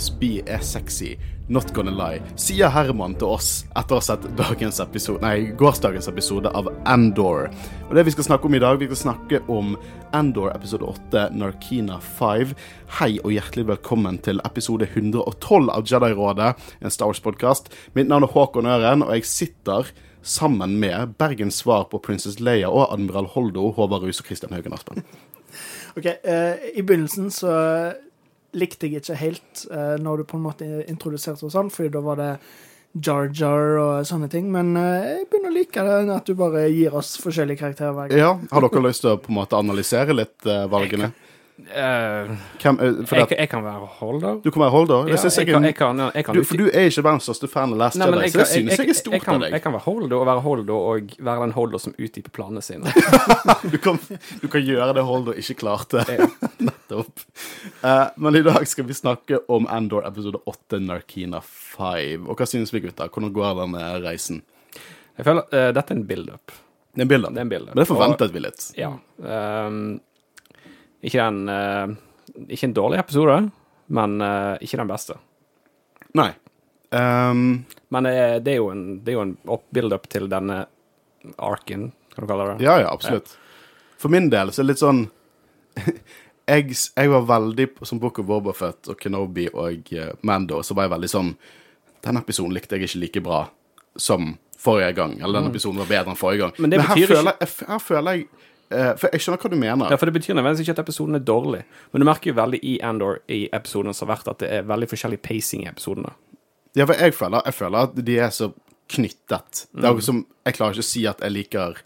ISB er sexy, not gonna lie, sier Herman til oss etter å ha sett dagens episode, nei, gårsdagens episode av Andor. Og det vi skal snakke om i dag, vi skal snakke om Andor episode 8, Narkina 5. Hei og hjertelig velkommen til episode 112 av Jedi-rådet, en Star Wars-podkast. Mitt navn er Håkon Øren, og jeg sitter sammen med Bergens svar på Princess Leia og Admiral Holdo, Håvard Rus og Kristian Haugen Aspen. OK, uh, i begynnelsen så likte jeg ikke helt uh, når du på en måte introduserte oss sånn, fordi da var det Jar Jar og sånne ting. Men eh, jeg begynner å like det, at du bare gir oss forskjellige karakterer. Ja, Har dere lyst til å på en måte analysere litt eh, valgene? Eh, Hvem, eh, jeg, jeg kan være holder. du kan være Holder? Ja, jeg, jeg, kan, jeg, kan, jeg, kan du, for du er ikke verdens største fan av Last Nei, Jedi, jeg så det synes jeg er jeg stort kan, av deg. Jeg kan være holder og være holder og være den holder som utdyper planene sine. Du kan, du kan gjøre det Holder ikke klarte. Nettopp. Uh, men i dag skal vi snakke om Andor episode 8, Narkina 5. Og hva synes vi, gutter? Hvordan går den reisen? Jeg føler uh, dette er en build-up. Det er en bilde. Det build-up. Men det forventet vi litt. Ja. ehm, ikke en eh, Ikke en dårlig episode, men eh, ikke den beste. Nei. Um, Men det er, det er jo en, det er jo en build-up til denne arken, kan du kalle det. ja, ja, absolutt. For min del så er det litt sånn jeg, jeg var veldig Som Book of Bobafett og Kenobi og eh, Mando, så var jeg veldig sånn Den episoden likte jeg ikke like bra som forrige gang. Eller den episoden var bedre enn forrige gang. Mm. Men det her, betyr ikke- føler, jeg, her føler jeg eh, For jeg skjønner hva du mener. Ja, for Det betyr nødvendigvis ikke at episoden er dårlig, men du merker jo veldig i Andor i episoden som har vært, at det er veldig forskjellig pacing i episodene. Ja, for jeg føler, jeg føler at de er så knyttet. Det Mm. er noe som Jeg klarer ikke å si at jeg liker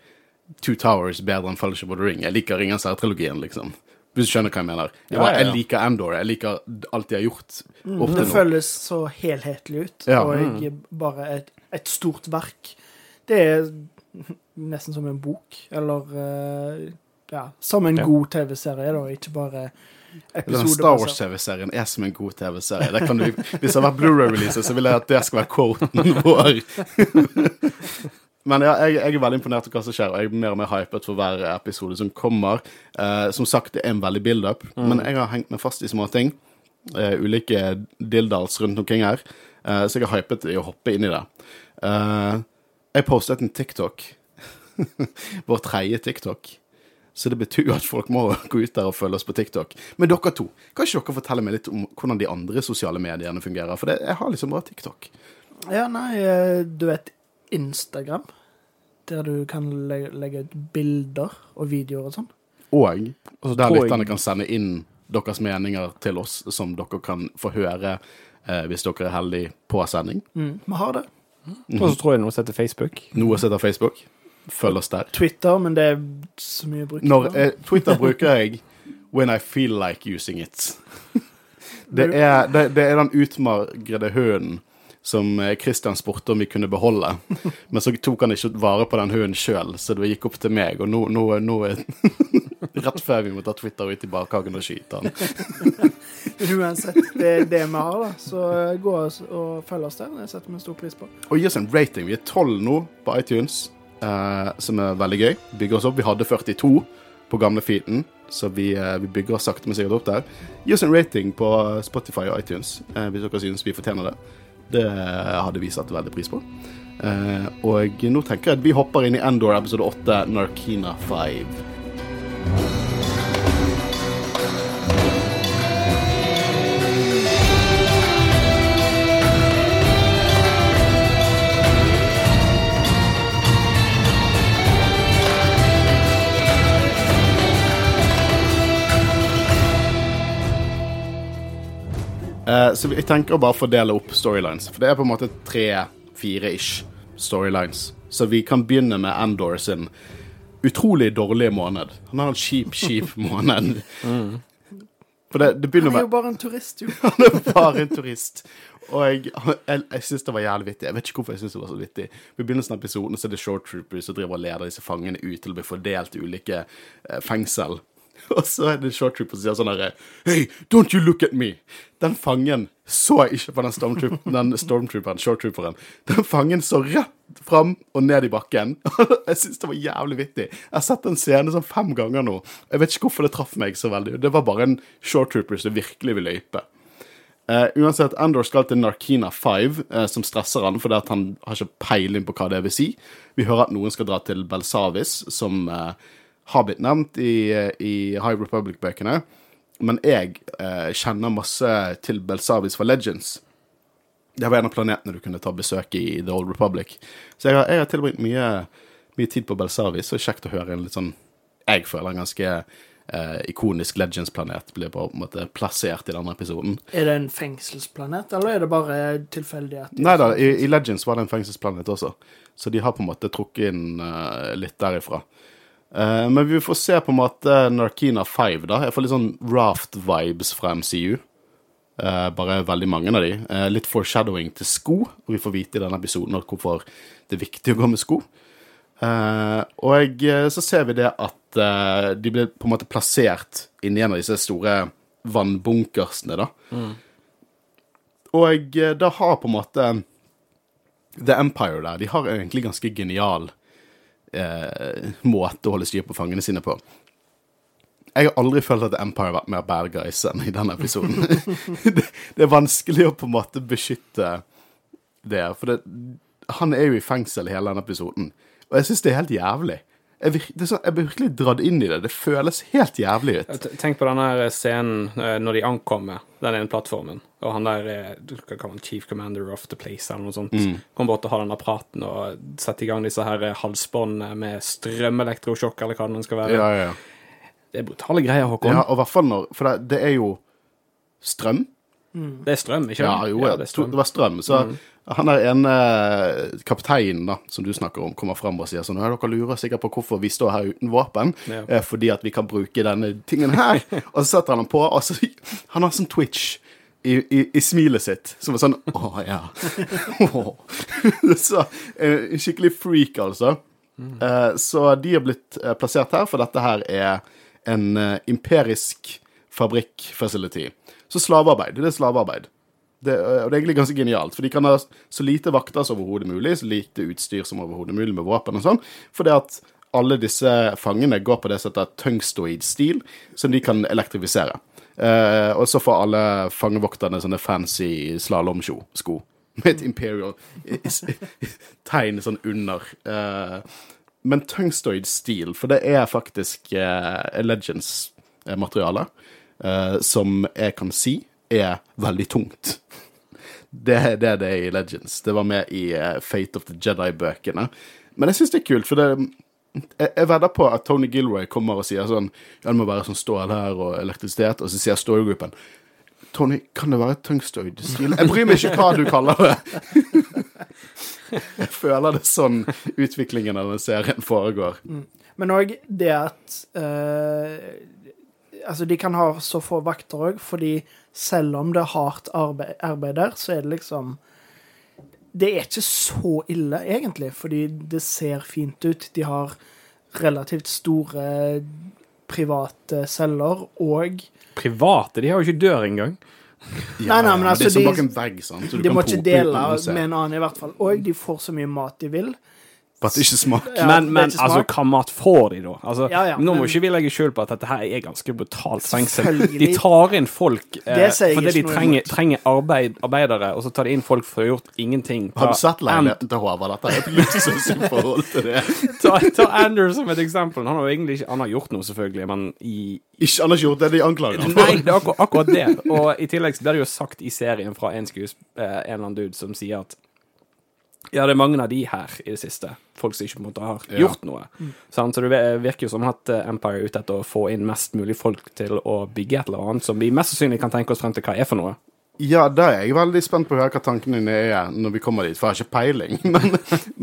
Two Towers bedre enn Fellowship of the Ring. Jeg liker Ringens herre-trilogien, liksom. Hvis du skjønner hva jeg mener. Jeg, Ja, bare, ja, ja. jeg liker Andor. Jeg liker alt de har gjort Mm, Det nå. føles så helhetlig ut, Ja. og bare et, et stort verk. Det er nesten som en bok, eller eh, ja, som en Ja. god TV-serie, da, ikke bare Den. Star Wars-TV-serien er som en god TV-serie. Det kan du- Hvis det har vært Blu-ray-release, så vil jeg at det skal være quoten vår. Men ja, jeg, jeg er veldig imponert over hva som skjer, og jeg er mer og mer hypet for hver episode som kommer. Eh, som sagt, det er en veldig build-up, men jeg har hengt meg fast i små ting. Eh, ulike dildals rundt omkring her. Eh, så jeg har hypet i å hoppe inn i det. Eh, jeg postet en TikTok. Vår tredje TikTok. Så det betyr jo at folk må gå ut der og følge oss på TikTok. Men dere to, kan ikke dere fortelle meg litt om hvordan de andre sosiale mediene fungerer? For det, jeg har liksom bare TikTok. Ja, nei, eh, du vet Instagram, der du kan legge, legge ut bilder og videoer og sånn. Og altså der lytterne kan sende inn deres meninger til oss, som dere kan få høre eh, hvis dere er heldige på sending. Mm, vi har det. Og så tror jeg noe som heter Facebook. Noe som heter Facebook. Følg oss der. Twitter, men det er så mye brukt. Når, eh, Twitter bruker jeg when I feel like using it. Det er, det, det er den utmagrede hunden som eh, Christian spurte om vi kunne beholde. Men så tok han ikke vare på den hunden sjøl, så det gikk opp til meg. Og nå, nå, nå er Rett før vi må ta Twitter ut i bakhagen og skyte han. Uansett, det er det vi har, da. Så eh, gå og følg oss der. Det setter vi stor pris på. Og gi oss en rating. Vi er tolv nå på iTunes, eh, som er veldig gøy. Bygger oss opp. Vi hadde 42 på gamle feeten, så vi, eh, vi bygger oss sakte, men sikkert opp der. Gi oss en rating på Spotify og iTunes eh, hvis dere synes vi fortjener det. Det hadde vi satt veldig pris på. Eh, og nå tenker jeg at vi hopper inn i Endor episode 8, Narkina 5. så jeg tenker å bare fordele opp storylines. For det er på en måte tre-fire-ish storylines. Så vi kan begynne med Endor sin utrolig dårlige måned. Han har en kjip, kjip måned. For det, det begynner Han er jo bare en turist, jo. Han er bare en turist. Og jeg, jeg, jeg syns det var jævlig vittig. Jeg vet ikke hvorfor jeg synes det var så vittig. I begynnelsen av episoden så er det short troopers som driver og leder disse fangene ut til å bli fordelt i ulike eh, fengsel. Og så er det short trooper som sier sånn herre Hey, don't you look at me! Den fangen så jeg ikke på den, stormtroop, den stormtrooperen, shorttrooperen. Den fangen så rett fram og ned i bakken. jeg syns det var jævlig vittig. Jeg har sett den scenen sånn fem ganger nå. Jeg vet ikke hvorfor det traff meg så veldig. Det var bare en shorttrooper som virkelig ville løype. Uh, uansett, Andor skal til Narkina 5, uh, som stresser han fordi han har ikke peiling på hva det vil si. Vi hører at noen skal dra til Belsavis, som eh, har blitt nevnt i, i High Republic-bøkene. Men jeg eh, kjenner masse til Belsavis for Legends. Det var en av planetene du kunne ta besøk i i The Old Republic. Så jeg har, jeg har tilbringt mye, mye tid på Belsavis, og kjekt å høre en litt sånn Jeg føler en ganske eh, ikonisk Legends-planet blir på en måte plassert i denne episoden. Er det en fengselsplanet, eller er det bare tilfeldighet? Nei da, i, i Legends var det en fengselsplanet også, så de har på en måte trukket inn uh, litt derifra. Eh, men vi får se på en måte Narkina 5, da. Jeg får litt sånn Raft-vibes fra MCU. Uh, bare veldig mange av de. Uh, litt foreshadowing til sko, og vi får vite i denne episoden hvorfor det er viktig å gå med sko. Eh, og eh, så ser vi det at eh, de blir på en måte plassert inni en av disse store vannbunkersene, da. Og eh, da har på en måte The Empire der, de har egentlig ganske genial eh, måte å holde styr på fangene sine på. Jeg har aldri følt at Empire har vært mer bad guys enn i denne episoden. det, det er vanskelig å på en måte beskytte det, for det, han er jo i fengsel hele denne episoden, og jeg syns det er helt jævlig. Jeg, vir, det sånn, jeg blir virkelig dratt inn i det. Det føles helt jævlig ut. Tenk på denne scenen eh, når de ankommer den ene plattformen, og han der er du kan kalle han chief commander of the place, eller noe sånt, kommer bort og har denne praten og setter i gang disse her eh, halsbåndene med strømelektrosjokk, eller hva det skal være. Ja, ja, ja. Det er brutale greier, Håkon. ja og i hvert fall når For det, det er jo strøm. Det er strøm, ikke Ja, sant? jo, ja, det er det, var strøm. Så han der ene kapteinen da, som du snakker om, kommer frem og sier sånn «Ja, Dere lurer sikkert på hvorfor vi står her uten våpen. Ja. Eh, fordi at vi kan bruke denne tingen her. og så setter han den på, og så Han har sånn twitch. I, i, i smilet sitt, som er sånn Å, ja. Så eh, En skikkelig freak, altså. Mm. så de har blitt eh, plassert her, for dette her er en imperisk fabrikkfacility. Så slavearbeid. Det er slavearbeid. Det, og det er egentlig ganske genialt, for de kan ha så lite vakter som overhodet mulig, så lite utstyr som overhodet mulig med våpen og sånn, fordi at alle disse fangene går på det som heter tungstoid-stil, som de kan elektrifisere. Eh, og så får alle fangevokterne sånne fancy slalåmsko med et imperial tegn sånn under. Uh, men Tungstoid-stil, for det er faktisk uh, Legends-materiale, eh, som jeg kan si er veldig tungt. Det det det er i Legends. Det var med i Fate of the Jedi-bøkene. Men jeg syns det er kult, for det jeg, vedder på at Tony Gilroy kommer og sier sånn Ja, det må være sånn stål her og elektrisitet, og så sier storygruppen Tony, kan det være tungstoid steel? Jeg bryr meg ikke hva du kaller det. Jeg føler det er sånn utviklingen av den serien foregår. Men òg det at uh, Altså, de kan ha så få vakter òg, fordi selv om det er hardt arbeid, arbeid der, så er det liksom Det er ikke så ille, egentlig, fordi det ser fint ut. De har relativt store private celler, og Private, de har jo ikke dør engang. Nei, nei, men altså, det er som de- bak en vegg, sant? så du de kan må ikke dele med en annen, i hvert fall. Og de får så mye mat de vil. For at det ikke smaker. Ja, men men ikke altså, hva mat får de, da? Altså, Ja, ja, nå må men- ikke vi legge skjul på at dette her er ganske brutalt fengsel. De tar inn folk eh, Det fordi de trenger, trenger arbeid, arbeidere, og så tar de inn folk for å ha gjort ingenting. Har du Ta sett leiligheten til Håvard? Dette er et luksusforhold til det. Ta, ta Anders som et eksempel. Han har jo egentlig ikke Han har gjort noe, selvfølgelig, men i Ikke han har ikke gjort det de anklager ham Nei, det er akkurat, akkurat det. Og i tillegg blir det jo sagt i serien fra en skues, eh, en eller annen dude som sier at ja, det er mange av de her i det siste. Folk som ikke på en måte har Ja. gjort noe. Mm. Så det virker jo som at eh, Empire er ute etter å få inn mest mulig folk til å bygge et eller annet som vi mest sannsynlig kan tenke oss frem til hva er for noe. Ja, da er jeg veldig spent på å høre hva tankene dine er når vi kommer dit, for jeg har ikke peiling. Men,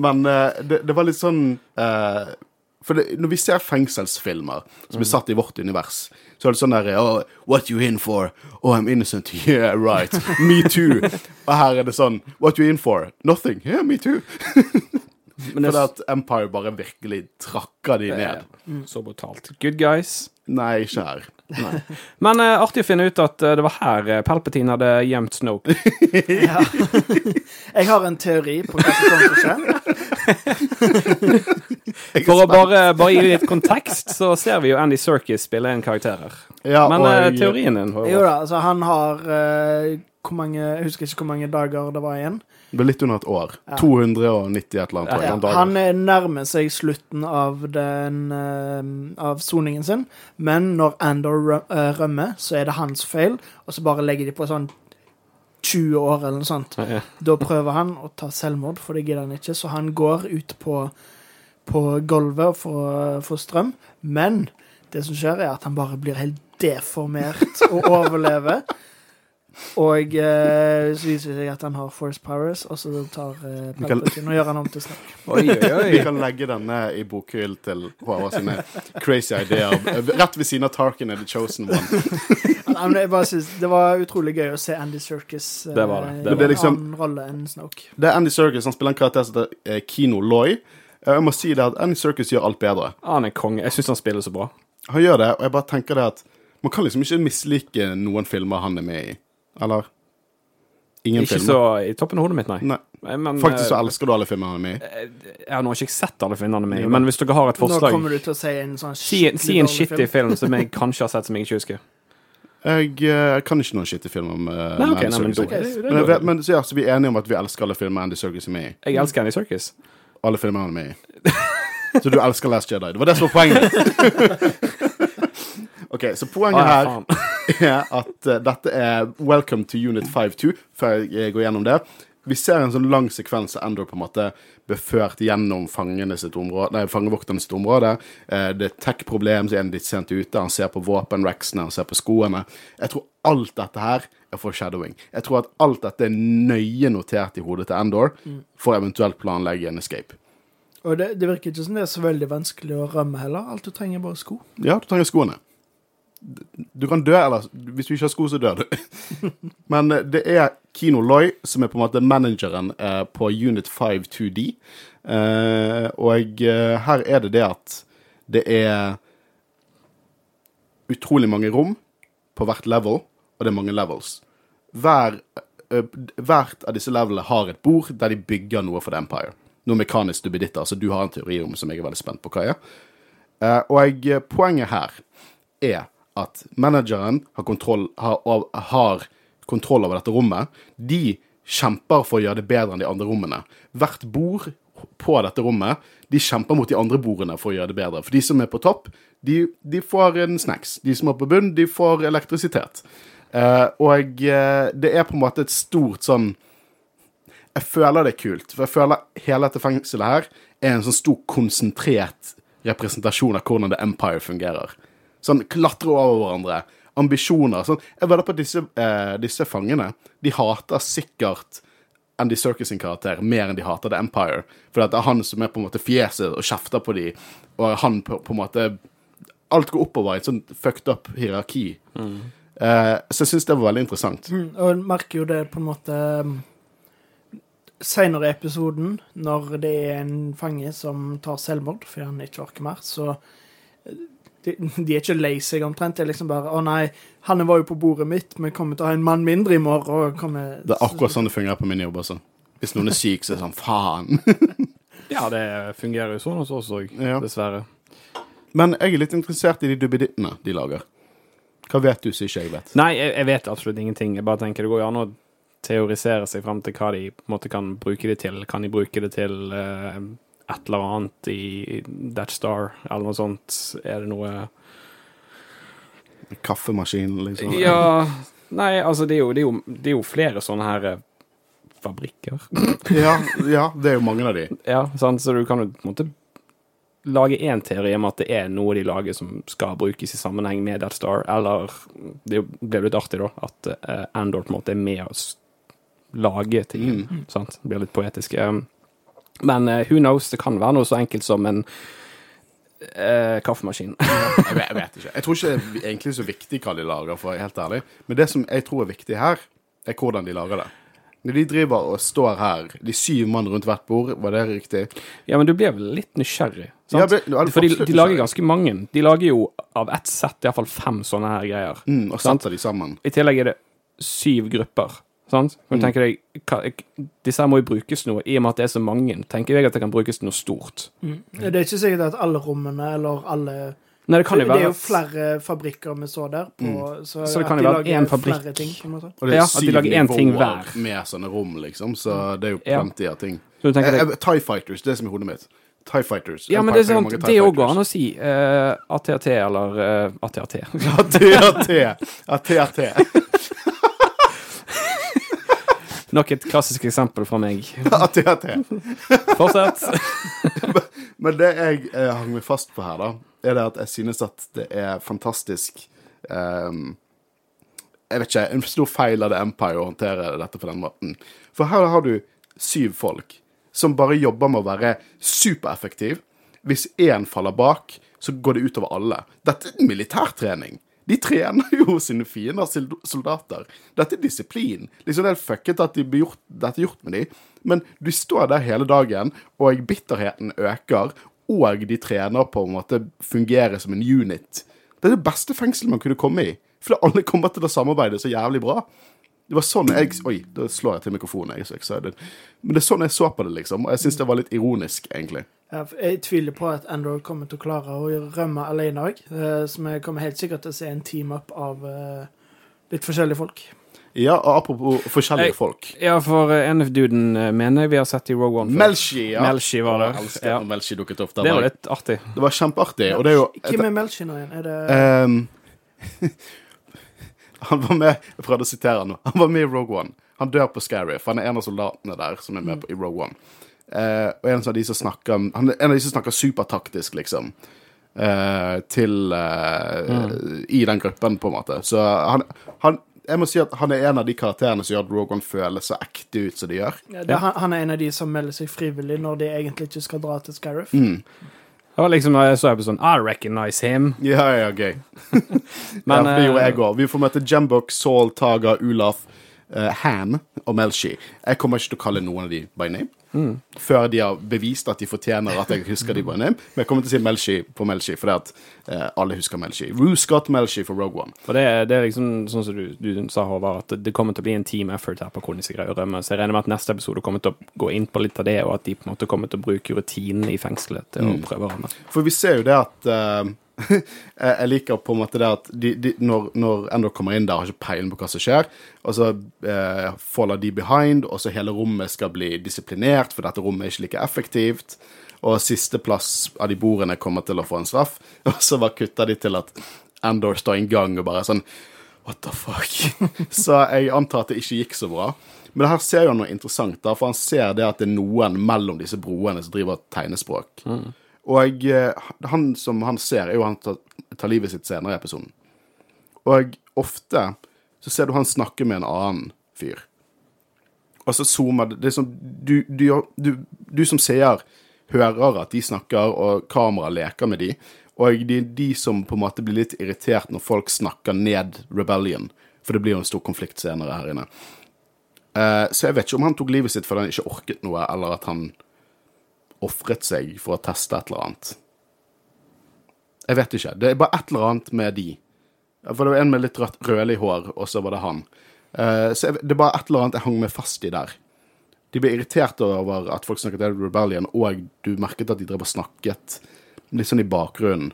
men eh, det, det var litt sånn uh, For det, når vi ser fengselsfilmer som er satt i vårt univers, så er det sånn der oh, What you in for? Oh, I'm innocent. Yeah, right. Me too. Og her er det sånn What you in for? Nothing. Yeah, me too. Men For det det at Empire bare virkelig trakka de ned. er så brutalt. Good guys. Nei, ikke her. Men uh, artig å finne ut at uh, det var her eh, Palpatine hadde gjemt Snoke. Ja. Jeg har en teori på hva som kommer til å skje. For å bare, bare gi litt kontekst, så ser vi jo Andy Serkis spille en karakter her. Ja, Men og uh, teorien din Håvard? Jo da, altså han har hvor mange, Jeg husker ikke hvor mange dager det var igjen. Det ble litt under et år. Ja. 290 et eller annet. Ja. Ja. Han er nærmer seg slutten av den uh, Av soningen sin, men når Andor eh, rømmer, så er det hans feil, og så bare legger de på sånn 20 år eller noe sånt. Ja, ja. Da prøver han å ta selvmord, for det gidder han ikke, så han går ut på, på gulvet for å få strøm. Men det som skjer, er at han bare blir helt deformert og overlever. Og eh, så viser det seg at han har force powers, og så tar eh, Vi kan- Palpatine og gjør han om til snakk. Oi, oi, Vi kan legge denne i bokhyll til Håvard sine crazy ideer. Rett ved siden av Tarkin er The Chosen One. Nei, men jeg bare synes, det var utrolig gøy å se Andy Serkis eh, Det var det, det i var det. en liksom- annen rolle enn Snoke. Det er Andy Serkis. Han spiller en karakter som heter eh, Kino Loy. Eh, Jeg må si det at Andy Serkis gjør alt bedre. Han er konge. Jeg syns han spiller så bra. Han gjør det, og jeg bare tenker det at man kan liksom ikke mislike noen filmer han er med i. Eller? Ingen Ikke filmer. så i toppen av hodet mitt, nei. Nei. Men, Faktisk så eh, elsker du alle filmene mine. med. Jeg har nå ikke sett alle filmene mine, men hvis dere har et Nå forslag kommer du til å si en sånn Si, si en shitty film som jeg kanskje har sett som jeg ikke husker. Jeg jeg kan ikke noen shitty film om uh, Nei, okay, Andy nei, men, da- det- det Men, jeg men så, ja, så vi er enige om at vi elsker alle filmer Andy Serkis er med i. Jeg elsker Andy Circus. Alle filmene han er med i. Så du elsker Last Jedi. Det var det som var poenget. OK, så poenget Ah, ja, her. er at eh, dette er Welcome to Unit 5-2, før jeg går gjennom det. Vi ser en sånn lang sekvens av Endor på en måte beført gjennom fangene sitt område, nei, fangevokterne sitt område. Eh, det er tech-problem, så er han litt sent ute. Han ser på våpenracksene, han ser på skoene. Jeg tror alt dette her er foreshadowing. Jeg tror at alt dette er nøye notert i hodet til Endor for eventuelt planlegge en escape. Og det, det virker ikke som det er så veldig vanskelig å rømme heller. Alt du trenger, er bare sko. Ja, du trenger skoene. Du kan dø, eller hvis du ikke har sko, så dør du. Men eh, det er Kino Loy som er på en måte manageren eh, på Unit 5 2D. Eh, og her er det det at det er utrolig mange rom på hvert level, og det er mange levels. Hver, hvert av disse levelene har et bord der de bygger noe for The Empire. Noe mekanisk duppeditter, så du har en teori om som jeg er veldig spent på hva er. Og poenget her er at manageren har kontroll, har, har kontroll over dette rommet. De kjemper for å gjøre det bedre enn de andre rommene. Hvert bord på dette rommet, de kjemper mot de andre bordene for å gjøre det bedre. For de som er på topp, de, de får en snacks. De som er på bunn, de får elektrisitet. Eh, og eh, det er på en måte et stort sånn jeg føler det er kult. For jeg føler hele dette fengselet her er en sånn stor, konsentrert representasjon av hvordan The Empire fungerer. Sånn klatre over hverandre. Ambisjoner. Sånn. Jeg vedder på at disse, eh, disse fangene De hater sikkert Andy Serkis sin karakter mer enn de hater The Empire. For det er han som er på en måte fjeset og kjefter på de, og han på, på en måte Alt går oppover i et sånn fucked up hierarki. Eh, så jeg syns det var veldig interessant. Mm, Og jeg merker jo det på en måte Seinere Senere i episoden, når det er en fange som tar selvmord fordi han ikke orker mer, så de, de er ikke lei seg omtrent. Det er liksom bare 'Å nei, han var jo på bordet mitt, vi kommer til å ha en mann mindre i morgen.' Og kommer, Det er akkurat sånn det fungerer på min jobb også. Hvis noen er syk, så er det sånn faen. Ja, det fungerer jo sånn hos oss òg, dessverre. Men jeg er litt interessert i de duppedittene de lager. Hva vet du som ikke jeg vet? Nei, jeg, jeg vet absolutt ingenting. Jeg bare tenker det går jo an å teorisere seg frem til hva de på en måte kan bruke det til. Kan de bruke det til eh, et eller annet i That Star, eller noe sånt? Er det noe Kaffemaskin, liksom? Ja Nei, altså, det er jo, det er jo, det er jo flere sånne her eh, fabrikker. ja, ja, det er jo mange av de. Ja, sant? Så du kan jo på en måte lage én teori om at det er noe de lager som skal brukes i sammenheng med Death Star, eller Det ble litt artig, da, at eh, Andor på en måte er med å lage ting. Sant? Det blir litt poetisk. Um, Men eh, who knows? Det kan være noe så enkelt som en eh, kaffemaskin. Jeg vet, jeg vet ikke. Jeg tror ikke det er egentlig så viktig hva de lager, for å være helt ærlig. Men det som jeg tror er viktig her, er hvordan de lager det. Når de driver og står her, de syv mann rundt hvert bord, var det riktig? ja, men du blir vel litt nysgjerrig? Sant? Ja, ble- ja, For de, de lager ganske mange. De lager jo av ett sett iallfall fem sånne her greier. Mm, og setter de sammen. I tillegg er det syv grupper. Sant? Kan du tenke deg, hva, Disse her må jo brukes noe. I og med at det er så mange, tenker jeg at det kan brukes til noe stort. Det er ikke sikkert at alle rommene eller alle Nei, det kan jo det er jo flere fabrikker vi så der, på, så, Så det at kan de jo være lager en fabrikk. flere ting, på en måte. Og det er Ja, at de lager én ting nivåer hver. med sånne rom, liksom, så det er jo Ja. plenty av ting. Så du tenker Eh, eh, TIE Fighters, det er som i hodet mitt. TIE Fighters. ja, men det er Empire sant, det òg går an å si. Uh, ATAT eller uh, ATAT. AT-AT. AT-AT. Nok et klassisk eksempel fra meg. AT-AT. Fortsett. Men det jeg eh, hang meg fast på her, da, er det at jeg synes at det er fantastisk ehm, Jeg vet ikke, en stor feil av The Empire å håndtere dette på den måten. For her har du syv folk som bare jobber med å være supereffektiv. Hvis én faller bak, så går det utover alle. Dette er militærtrening. De trener jo sine fiender, soldater. Dette er disiplin. Liksom det er fucket at de blir gjort, dette gjort med dem. Men du står der hele dagen, og bitterheten øker, og de trener på en måte fungerer som en unit. Det er det beste fengselet man kunne komme i. fordi alle kommer til å samarbeide så jævlig bra. Det var sånn jeg Oi, da slår jeg til mikrofonen. Jeg er så excited. Men det er sånn jeg så på det, liksom. Og jeg syns det var litt ironisk, egentlig. Ja, Jeg tviler på at Android kommer til å klare å rømme alene òg. Så vi kommer helt sikkert til å se en team-up av eh, litt forskjellige folk. Ja, og apropos forskjellige Jeg- folk. Ja, for uh, NF-duden mener jeg vi har sett i Rogue One. før. Melshi, ja. Melshi var det. Jeg Ja. Melshi dukket opp der. Det var litt artig. det var kjempeartig. Og det er jo Hvem er Melchi nå igjen? Er det Ehm, Han var med Jeg prøvde å sitere han nå. Han var med i Rogue One. Han dør på Scariff. Han er en av soldatene der som er med på, i Rogue One. Eh, og en av de som snakker Han er en av de som snakker supertaktisk, liksom. eh, til eh, I den gruppen, på en måte. Så han, han Jeg må si at han er en av de karakterene som gjør at Rogue One føles så ekte ut som de gjør. Ja, det, han, han er en av de som melder seg frivillig når de egentlig ikke skal dra til Scariff. Mm. Det var liksom da jeg så episoden I recognize him. Ja, ja, gøy. Men, ja, det gjorde eh, jeg òg. Vi får møte Jembok, Saul, Taga, Ulaf, eh, Han og Melshi. Jeg kommer ikke til å kalle noen av de by name. Før de har bevist at de fortjener at jeg husker de by name. Men jeg kommer til å si Melshi på Melshi, fordi at uh, alle husker Melshi. Rue Scott Melshi for Rogue One. For det, det er liksom sånn som du, du sa, Håvard, at det kommer til å bli en team effort her på hvordan de skal greie å rømme. Så jeg regner med at neste episode kommer til å gå inn på litt av det, og at de på en måte kommer til å bruke rutinene i fengselet til å prøve å rømme. For vi ser jo det at eh, jeg liker på en måte det at de, de, når, når Endor kommer inn der, har ikke peiling på hva som skjer, og så eh, faller de behind, og så hele rommet skal bli disiplinert, for dette rommet er ikke like effektivt. Og sisteplass av de bordene kommer til å få en straff. Og så bare kutter de til at Endor står i gang og bare sånn What the fuck? så jeg antar at det ikke gikk så bra. Men her ser jo noe interessant, da, for han ser det at det er noen mellom disse broene som driver tegnespråk. Og eh, han som han ser, er jo han som tar livet sitt senere i episoden. Og ofte så ser du han snakke med en annen fyr. Og så zoomer det som du, du, du, du som seer hører at de snakker, og kameraet leker med de. Og det er de som på en måte blir litt irritert når folk snakker ned Rebellion. For det blir jo en stor konflikt senere her inne. Eh, så jeg vet ikke om han tok livet sitt fordi han ikke orket noe, eller at han ofret seg for å teste et eller annet. Jeg vet ikke. Det er bare et eller annet med de. For det var en med litt rødt, rødlig hår, og så var det han. Eh, så jeg, det er bare et eller annet jeg hang meg fast i der. De ble irritert over at folk snakket Edward Rebellion, og du merket at de drev og snakket litt sånn i bakgrunnen.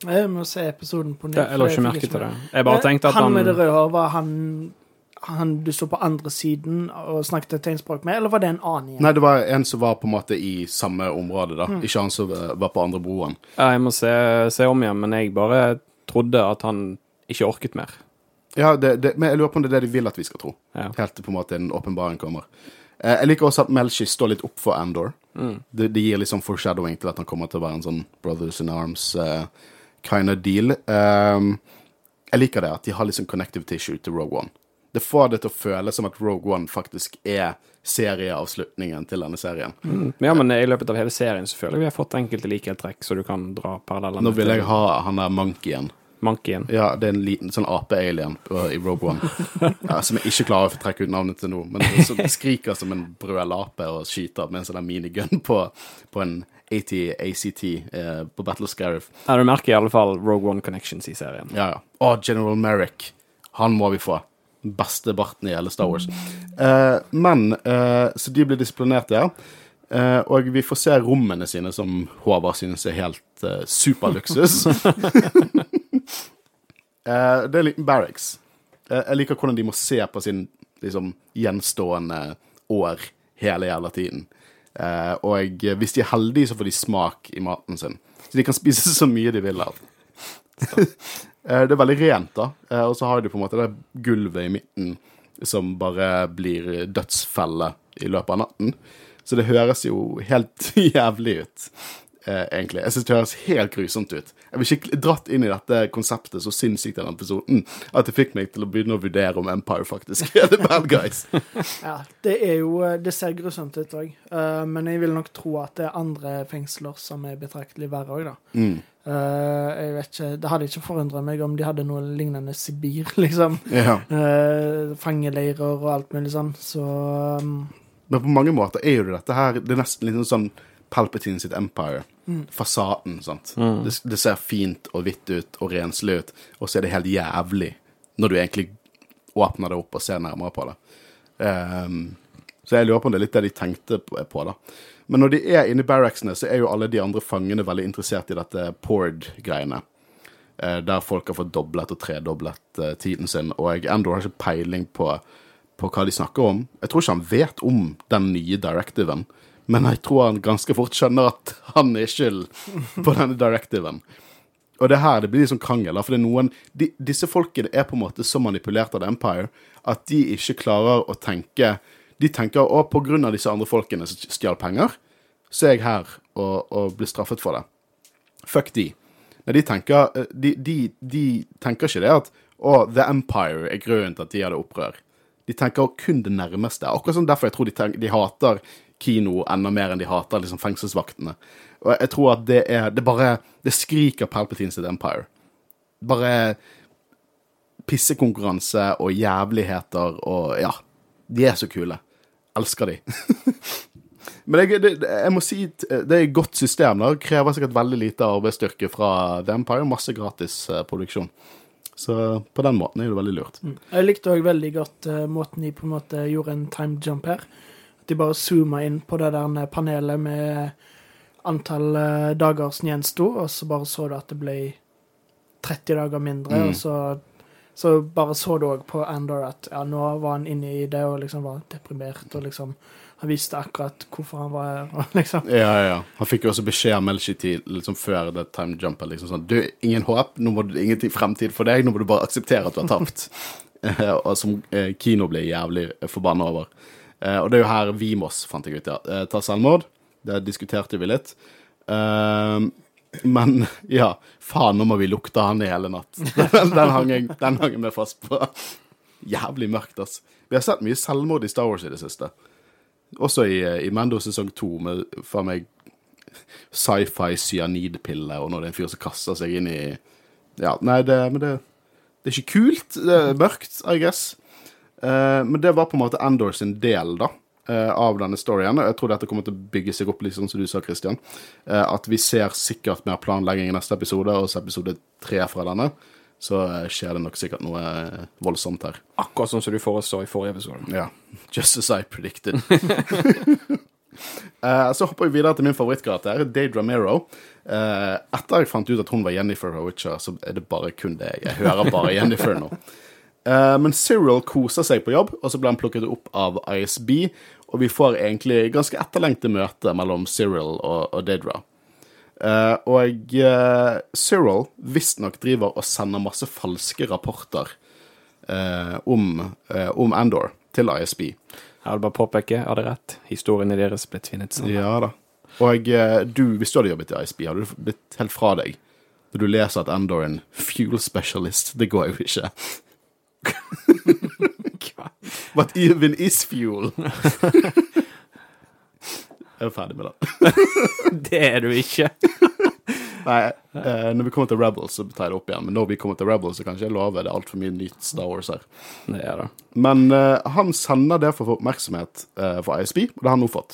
Jeg må se episoden på nytt. Jeg la ikke merke til det. Jeg bare tenkte at han han med det røde håret, var han, han du så på andre siden og snakket tegnspråk med, eller var det en annen igjen? Nei, det var en som var på en måte i samme område, da. Ikke han som var på andre broen. Ja, jeg må se, se om igjen, men jeg bare trodde at han ikke orket mer. Ja, det, det, men jeg lurer på om det er det de vil at vi skal tro. Ja. Helt til på en måte en åpenbaring kommer. Eh, jeg liker også at Melchi står litt opp for Andor. Det, det gir litt sånn foreshadowing til at han kommer til å være en sånn Brothers in Arms uh, kind of deal. Um, jeg liker det, at de har litt sånn connective tissue til Rogue One. Det får det til å føles som at Rogue One faktisk er serieavslutningen til denne serien. Ja, men i løpet av hele serien så føler jeg vi har fått enkelte likhetstrekk, så du kan dra paralleller Nå vil jeg ha han der monkeyen. Monkeyen. Ja, det er en liten sånn ape-alien i Rogue One. Ja, som jeg ikke klarer å trekke ut navnet til nå. Men som skriker som en brølape og skyter med en sånn minigun på, på en AT, ACT eh, på Battle of Scariff. Ja, du merker i alle fall Rogue One Connections i serien. Ja, ja. Å, General Merrick. Han må vi få. Beste barten i hele Star Wars. Uh, men uh, Så de blir disiplinert, ja. Uh, og vi får se rommene sine, som Håvard synes er helt superluksus. Det er en liten barracks. Jeg liker hvordan de må se på sin liksom, gjenstående år hele jævla tiden. Og hvis de er heldige, så får de smak i maten sin. Så de kan spise så mye de vil av. Eh, det er veldig rent, da. Eh, og så har de på en måte det gulvet i midten som bare blir dødsfelle i løpet av natten. Så det høres jo helt jævlig ut, eh, egentlig. Jeg syns det høres helt grusomt ut. Jeg blir skikkelig dratt inn i dette konseptet så sinnssykt i den episoden at det fikk meg til å begynne å vurdere om Empire faktisk er the bad guys. Ja, det er jo Det ser grusomt ut òg, men jeg vil nok tro at det er andre fengsler som er betraktelig verre òg, da. Mm. Uh, jeg vet ikke Det hadde ikke forundra meg om de hadde noe lignende Sibir, liksom. Ja. Uh, fangeleirer og alt mulig sånn, så um, Men på mange måter er jo det dette her Det er nesten litt sånn Palpatine sitt Empire. Fasaden, sant. Det, det ser fint og hvitt ut og renslig ut, og så er det helt jævlig når du egentlig åpner det opp og ser nærmere på det. Um, så jeg lurer på om det er litt det de tenkte på, på da. Men når de er inne i barracksene, så er jo alle de andre fangene veldig interessert i dette Pord-greiene. Eh, der folk har fått doblet og tredoblet eh, tiden sin, og Endor har ikke peiling på, på hva de snakker om. Jeg tror ikke han vet om den nye directiven, men jeg tror han ganske fort skjønner at han er skyld på denne directiven. Og det er her det blir sånn krangel. For det er noen, de, disse folkene er på en måte så manipulert av The Empire at de ikke klarer å tenke De tenker grunn av disse andre folkene som stjal penger, så er jeg her og, og blir straffet for det. Fuck de. Nei, de tenker, eh, de, de, de tenker ikke det at å, The Empire er grunnen til at de hadde opprør. De tenker kun det nærmeste. Akkurat sånn derfor jeg tror de, tenker, de hater kino enda mer enn de hater liksom fengselsvaktene. Og jeg tror at det er Det bare Det skriker Palpatine sitt Empire. Bare pissekonkurranse og jævligheter og Ja. De er så kule. Elsker de. Men jeg, det, jeg må si det er et godt system. Det krever sikkert veldig lite arbeidsstyrke fra The Empire. Masse gratis eh, produksjon. Så på den måten er det veldig lurt. Jeg likte òg veldig godt eh, måten de på en måte gjorde en time jump her. De bare zooma inn på det der panelet med antall eh, dager som gjensto, og så bare så du at det ble 30 dager mindre, Mm. og så, så bare så du òg på Andor at ja, nå var han inne i det og liksom var deprimert, og liksom Han visste akkurat hvorfor han var her, og liksom Ja, ja. Han fikk jo også beskjed av Melchity liksom før det time jumpet. Liksom sånn Du, ingen håp, nå må du, ingen fremtid for deg, nå må du bare akseptere at du har tapt. Eh, og som eh, kino ble jævlig forbanna over. Eh, og det er jo her Vimos, fant jeg ut, ja. Eh, tar selvmord. Det diskuterte vi litt. Eh, men ja, faen, nå må vi lukte han i hele natt. Den, den, hang jeg, den hang jeg meg fast på. Jævlig mørkt, ass. Vi har sett mye selvmord i Star Wars i det siste. Også i, i Mando sesong to, med faen meg sci-fi cyanidpille, og når det er en fyr som kaster seg inn i Ja, nei, det, men det, det er ikke kult. Det er mørkt, I guess. Eh, men det var på en måte Andor sin del, da. eh, Av denne storyen. Og jeg tror dette kommer til å bygge seg opp, sånn som du sa, Christian. Eh, at vi ser sikkert mer planlegging i neste episode, og så episode tre fra denne. Så skjer det nok sikkert noe voldsomt her. Akkurat sånn som du foreså i forrige episode. Ja. Just as I predicted. Så hopper vi videre til min favorittkarakter, Dade Ramiro. Eh, etter jeg fant ut at hun var Jennifer fra så er det bare kun det. Jeg hører bare Jennifer nå. Eh, men Cyril koser seg på jobb, og så ble han plukket opp av ISB. Og vi får egentlig ganske etterlengtet møte mellom Cyril og, og Daedra. Eh, og uh, Cyril visstnok driver og sender masse falske rapporter om, om Andor til ISB. Jeg vil bare påpeke, jeg hadde rett. Historiene deres ble tvinnet sammen. Ja da. Og du, hvis du hadde jobbet i ISB, hadde du blitt helt fra deg når du leser at Andor en fuel specialist. Det går jo ikke. What even is fuel? er du ferdig med det? Det er du ikke. Nei, eh, når vi kommer til Rebels, så tar jeg det opp igjen. Men når vi kommer til Rebels, så kan ikke jeg love det er altfor mye nytt Star Wars her. Det er det. Men eh, han sender det for å få oppmerksomhet uh, for ISB, og det har han nå fått.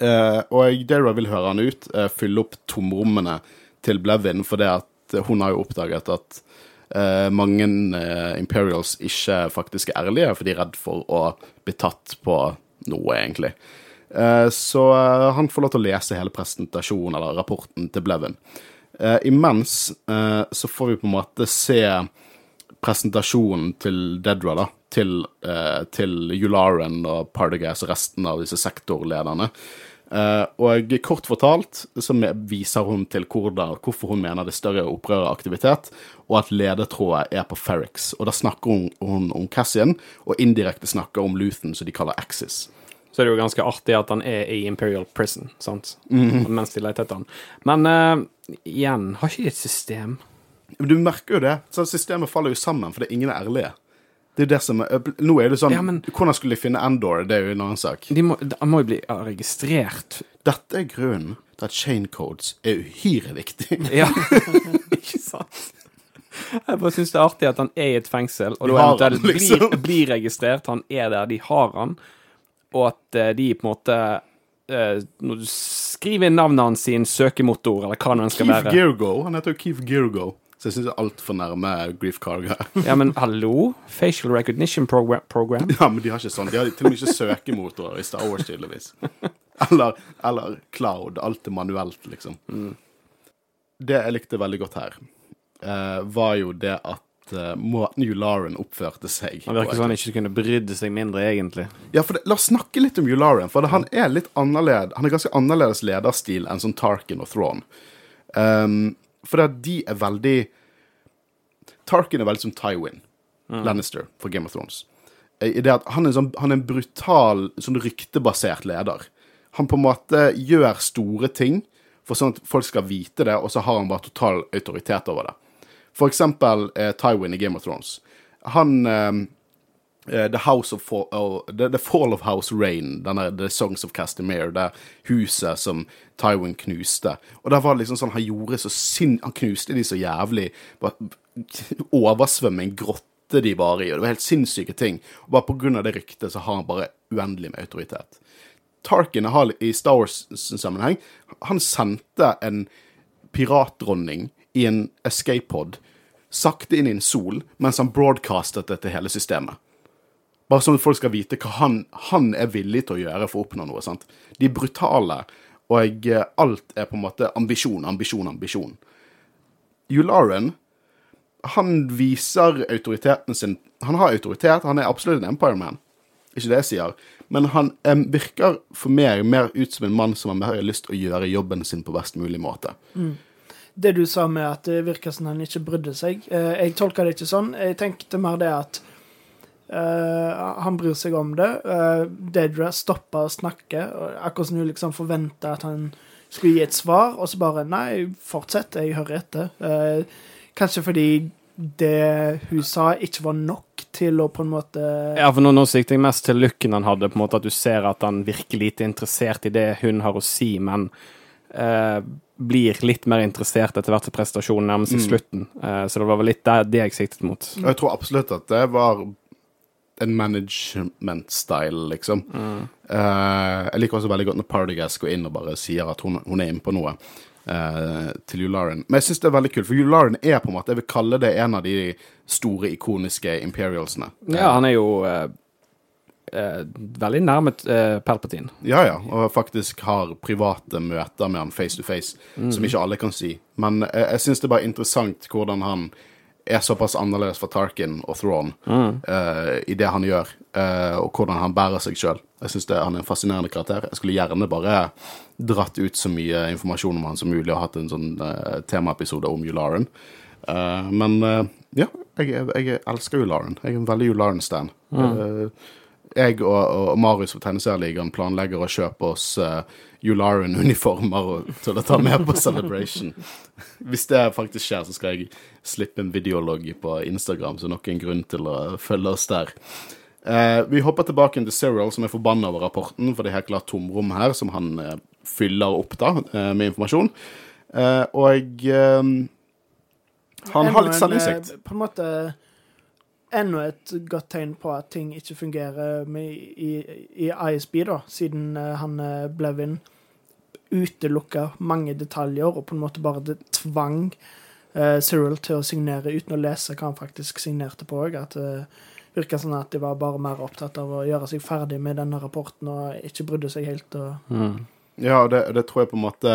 Eh, og Dara vil høre han ut, eh, fylle opp tomrommene til Blevin, for det at hun har jo oppdaget at eh, mange uh, Imperials ikke faktisk er ærlige, for de er redd for å bli tatt på noe, egentlig. Uh, så han får lov til å lese hele presentasjonen, eller rapporten, til Blevin. Imens så får vi på en måte se presentasjonen til Dedra, da. Til, til Yularen og Partagas og resten av disse sektorlederne. Eh, og kort fortalt så viser hun til hvordan, hvorfor hun mener det er større opprør og at ledetrådet er på Ferrix. Og da snakker hun, hun om Cassian, og indirekte snakker om Luthen, som de kaller Axis. Så er det jo ganske artig at han er i Imperial Prison, sant? Mens de leter etter han. Men uh, igjen, har ikke de et system? Du merker jo det. Så systemet faller jo sammen, for det er ingen er ærlige. Det er jo det som er, Nå er det sånn Ja, men- Hvordan skulle de finne Endor? Det er jo en annen sak. De må, han må jo bli registrert. Dette er grunnen til at chain codes er uhyre viktig. Ja, ikke sant? Jeg bare syns det er artig at han er i et fengsel, og da eventuelt han, liksom. blir, blir registrert. Han er der, de har han, og at eh, de på en måte eh, Når du skriver inn navnet hans i en søkemotor, eller hva det skal Keith være Girgo. Han heter jo Keith Girgo. Så jeg syns det er altfor nærme Grief Cargo. Ja, men hallo? Facial recognition program? program? ja, men de har ikke sånn. De har til og med ikke søkemotorer i Star Wars, tydeligvis. Eller, eller Cloud. Alt er manuelt, liksom. Det jeg likte veldig godt her, uh, var jo det at eh, måten Yularen oppførte seg Han virker som han ikke kunne brydde seg mindre, egentlig. Ja, for det, La oss snakke litt om Yularen, for det, han er litt annerledes Han er ganske annerledes lederstil enn sånn Tarkin og Thrawn. Um, for de er veldig Tarkin er veldig som Tywin Lannister for Game of Thrones. Eh, I det at han er, sånn, han er en brutal, sånn ryktebasert leder. Han på en måte gjør store ting for sånn at folk skal vite det, og så har han bare total autoritet over det. For eksempel eh, Tywin i Game of Thrones. Han eh, The House of Fall, oh, the, the Fall of House Rain, denne The Songs of Castamere, det huset som Tywin knuste. Og der var det liksom sånn Han gjorde så sinn... Han knuste de så jævlig. Bare oversvømme grotte de var i, og det var helt sinnssyke ting. Og bare på grunn av det ryktet så har han bare uendelig med autoritet. Tarkin har i Star Wars-sammenheng Han sendte en piratdronning i en escape pod sakte inn i en sol mens han broadcastet det til hele systemet. Bare sånn at folk skal vite hva han, han er villig til å gjøre for å oppnå noe. sant? De er brutale, og eh, alt er på en måte ambisjon, ambisjon, ambisjon. Yularen, han viser autoriteten sin Han har autoritet, han er absolutt en Empire Man. Ikke det jeg sier. Men han virker for meg mer ut som en mann som har mer lyst til å gjøre jobben sin på best mulig måte. Det du sa med at det virker som han ikke brydde seg, eh, jeg tolka det ikke sånn. Jeg tenkte mer det at eh, han bryr seg om det. Uh, Dedra stopper å snakke, akkurat som hun liksom forventa at han skulle gi et svar, og så bare Nei, fortsett, jeg hører etter. Uh, kanskje fordi det hun sa, ikke var nok til å på en måte Ja, for nå, nå sikter jeg mest til looken han hadde, på en måte at du ser at han virker lite interessert i det hun har å si, men uh, blir litt mer interessert etter hvert som prestasjonen nærmer seg slutten. Uh, så det var vel litt det, det jeg siktet mot. Jeg tror absolutt at det var en management-style, liksom. Eh, jeg liker også veldig godt når Partygas går inn og bare sier at hun, hun er inne på noe Uh, til Yularen. Men jeg syns det er veldig kult, for Yularen er på en måte Jeg vil kalle det en av de store, ikoniske imperialsene. Ja, han er jo uh, veldig nærmet uh, Palpatine. Ja, ja, og faktisk har private møter med han face to face, som ikke alle kan si. Men jeg syns det er bare interessant hvordan han er såpass annerledes for Tarkin og Thrawn uh, i det han gjør, uh, og hvordan han bærer seg sjøl. Jeg syns han er en fascinerende karakter. Jeg skulle gjerne bare dratt ut så mye informasjon om han som mulig og hatt en sånn uh, temaepisode om Yularen. Eh, men ja, jeg, jeg elsker Yularen. Jeg er en veldig Yularen-stan. Eh, jeg og, og Marius fra Tegneserieligaen planlegger å kjøpe oss Yularen-uniformer til å ta med på Celebration. Hvis det faktisk skjer, så skal jeg slippe en videologg på Instagram, så nok en grunn til å følge oss der. Eh, vi hopper tilbake til Serial, som er forbanna over rapporten, for det er helt klart tomrom her som han eh, fyller opp da, eh, med informasjon. Eh, og eh, han har litt selvinnsikt. eh, På en måte Enda et godt tegn på at ting ikke fungerer med, i, i ISB, da, siden eh, han uh, Blevin utelukka mange detaljer og på en måte bare det tvang uh, Cyril til å signere uten å lese hva han faktisk signerte på òg. At uh, virka sånn at de var bare mer opptatt av å gjøre seg ferdig med denne rapporten og ikke brydde seg helt. Og, Mm. Ja, og det, det tror jeg på en måte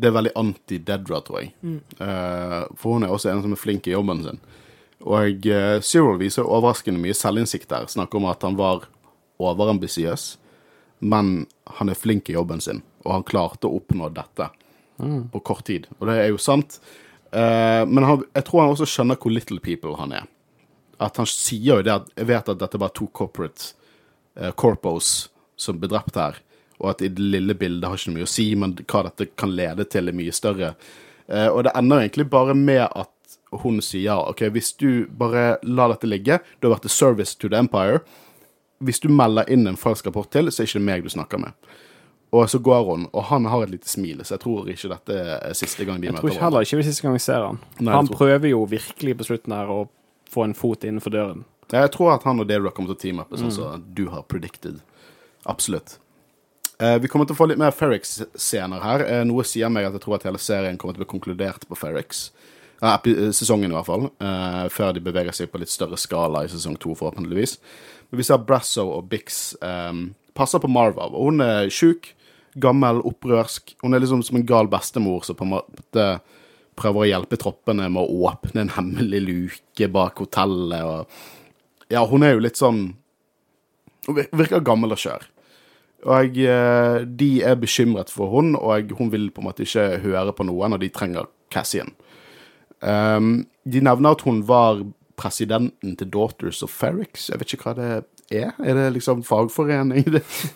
Det er veldig anti-Dedra, tror jeg. Eh, for hun er også en som er flink i jobben sin. Og uh, Cyril viser overraskende mye selvinnsikt der. Snakker om at han var overambisiøs, men han er flink i jobben sin, og han klarte å oppnå dette på kort tid. Og det er jo sant. Uh, men han, jeg tror han også skjønner hvor little people han er. At han sier jo det at Jeg vet at dette var to corporate uh, corpos som ble drept her, og at i det lille bildet har ikke mye å si, men hva dette kan lede til, er mye større. Uh, og det ender egentlig bare med at hun sier OK, hvis du bare lar dette ligge, du har vært a service to the empire. Hvis du melder inn en falsk rapport til, så er det ikke meg du snakker med. Og så går hun, og han har et lite smil, så jeg tror ikke dette er siste gang de Jeg møter tror heller ikke det er siste gang vi ser han. Nei, han tror- prøver jo virkelig på slutten her å få en fot innenfor døren. Jeg tror at han og Deirdre kommer til å teame opp, sånn som du har predicted. Absolutt. Eh, vi kommer til å få litt mer Ferrix-scener her. Eh, noe sier meg at jeg tror at hele serien kommer til å bli konkludert på Ferrix. Eh, sesongen, i hvert fall. Eh, før de beveger seg på litt større skala i sesong to, forhåpentligvis. Men vi ser Brasso og Bix eh, passer på Marva. og Hun er sjuk, gammel, opprørsk. Hun er liksom som en gal bestemor som på en måte prøver å hjelpe troppene med å åpne en hemmelig luke bak hotellet. og Ja, hun er jo litt sånn Hun virker gammel og skjør. Og eh, de er bekymret for hun, og hun vil på en måte ikke høre på noen, og de trenger Cassian. Um, de nevner at hun var presidenten til Daughters of Ferrix. Jeg vet ikke hva det er. Er det liksom fagforening?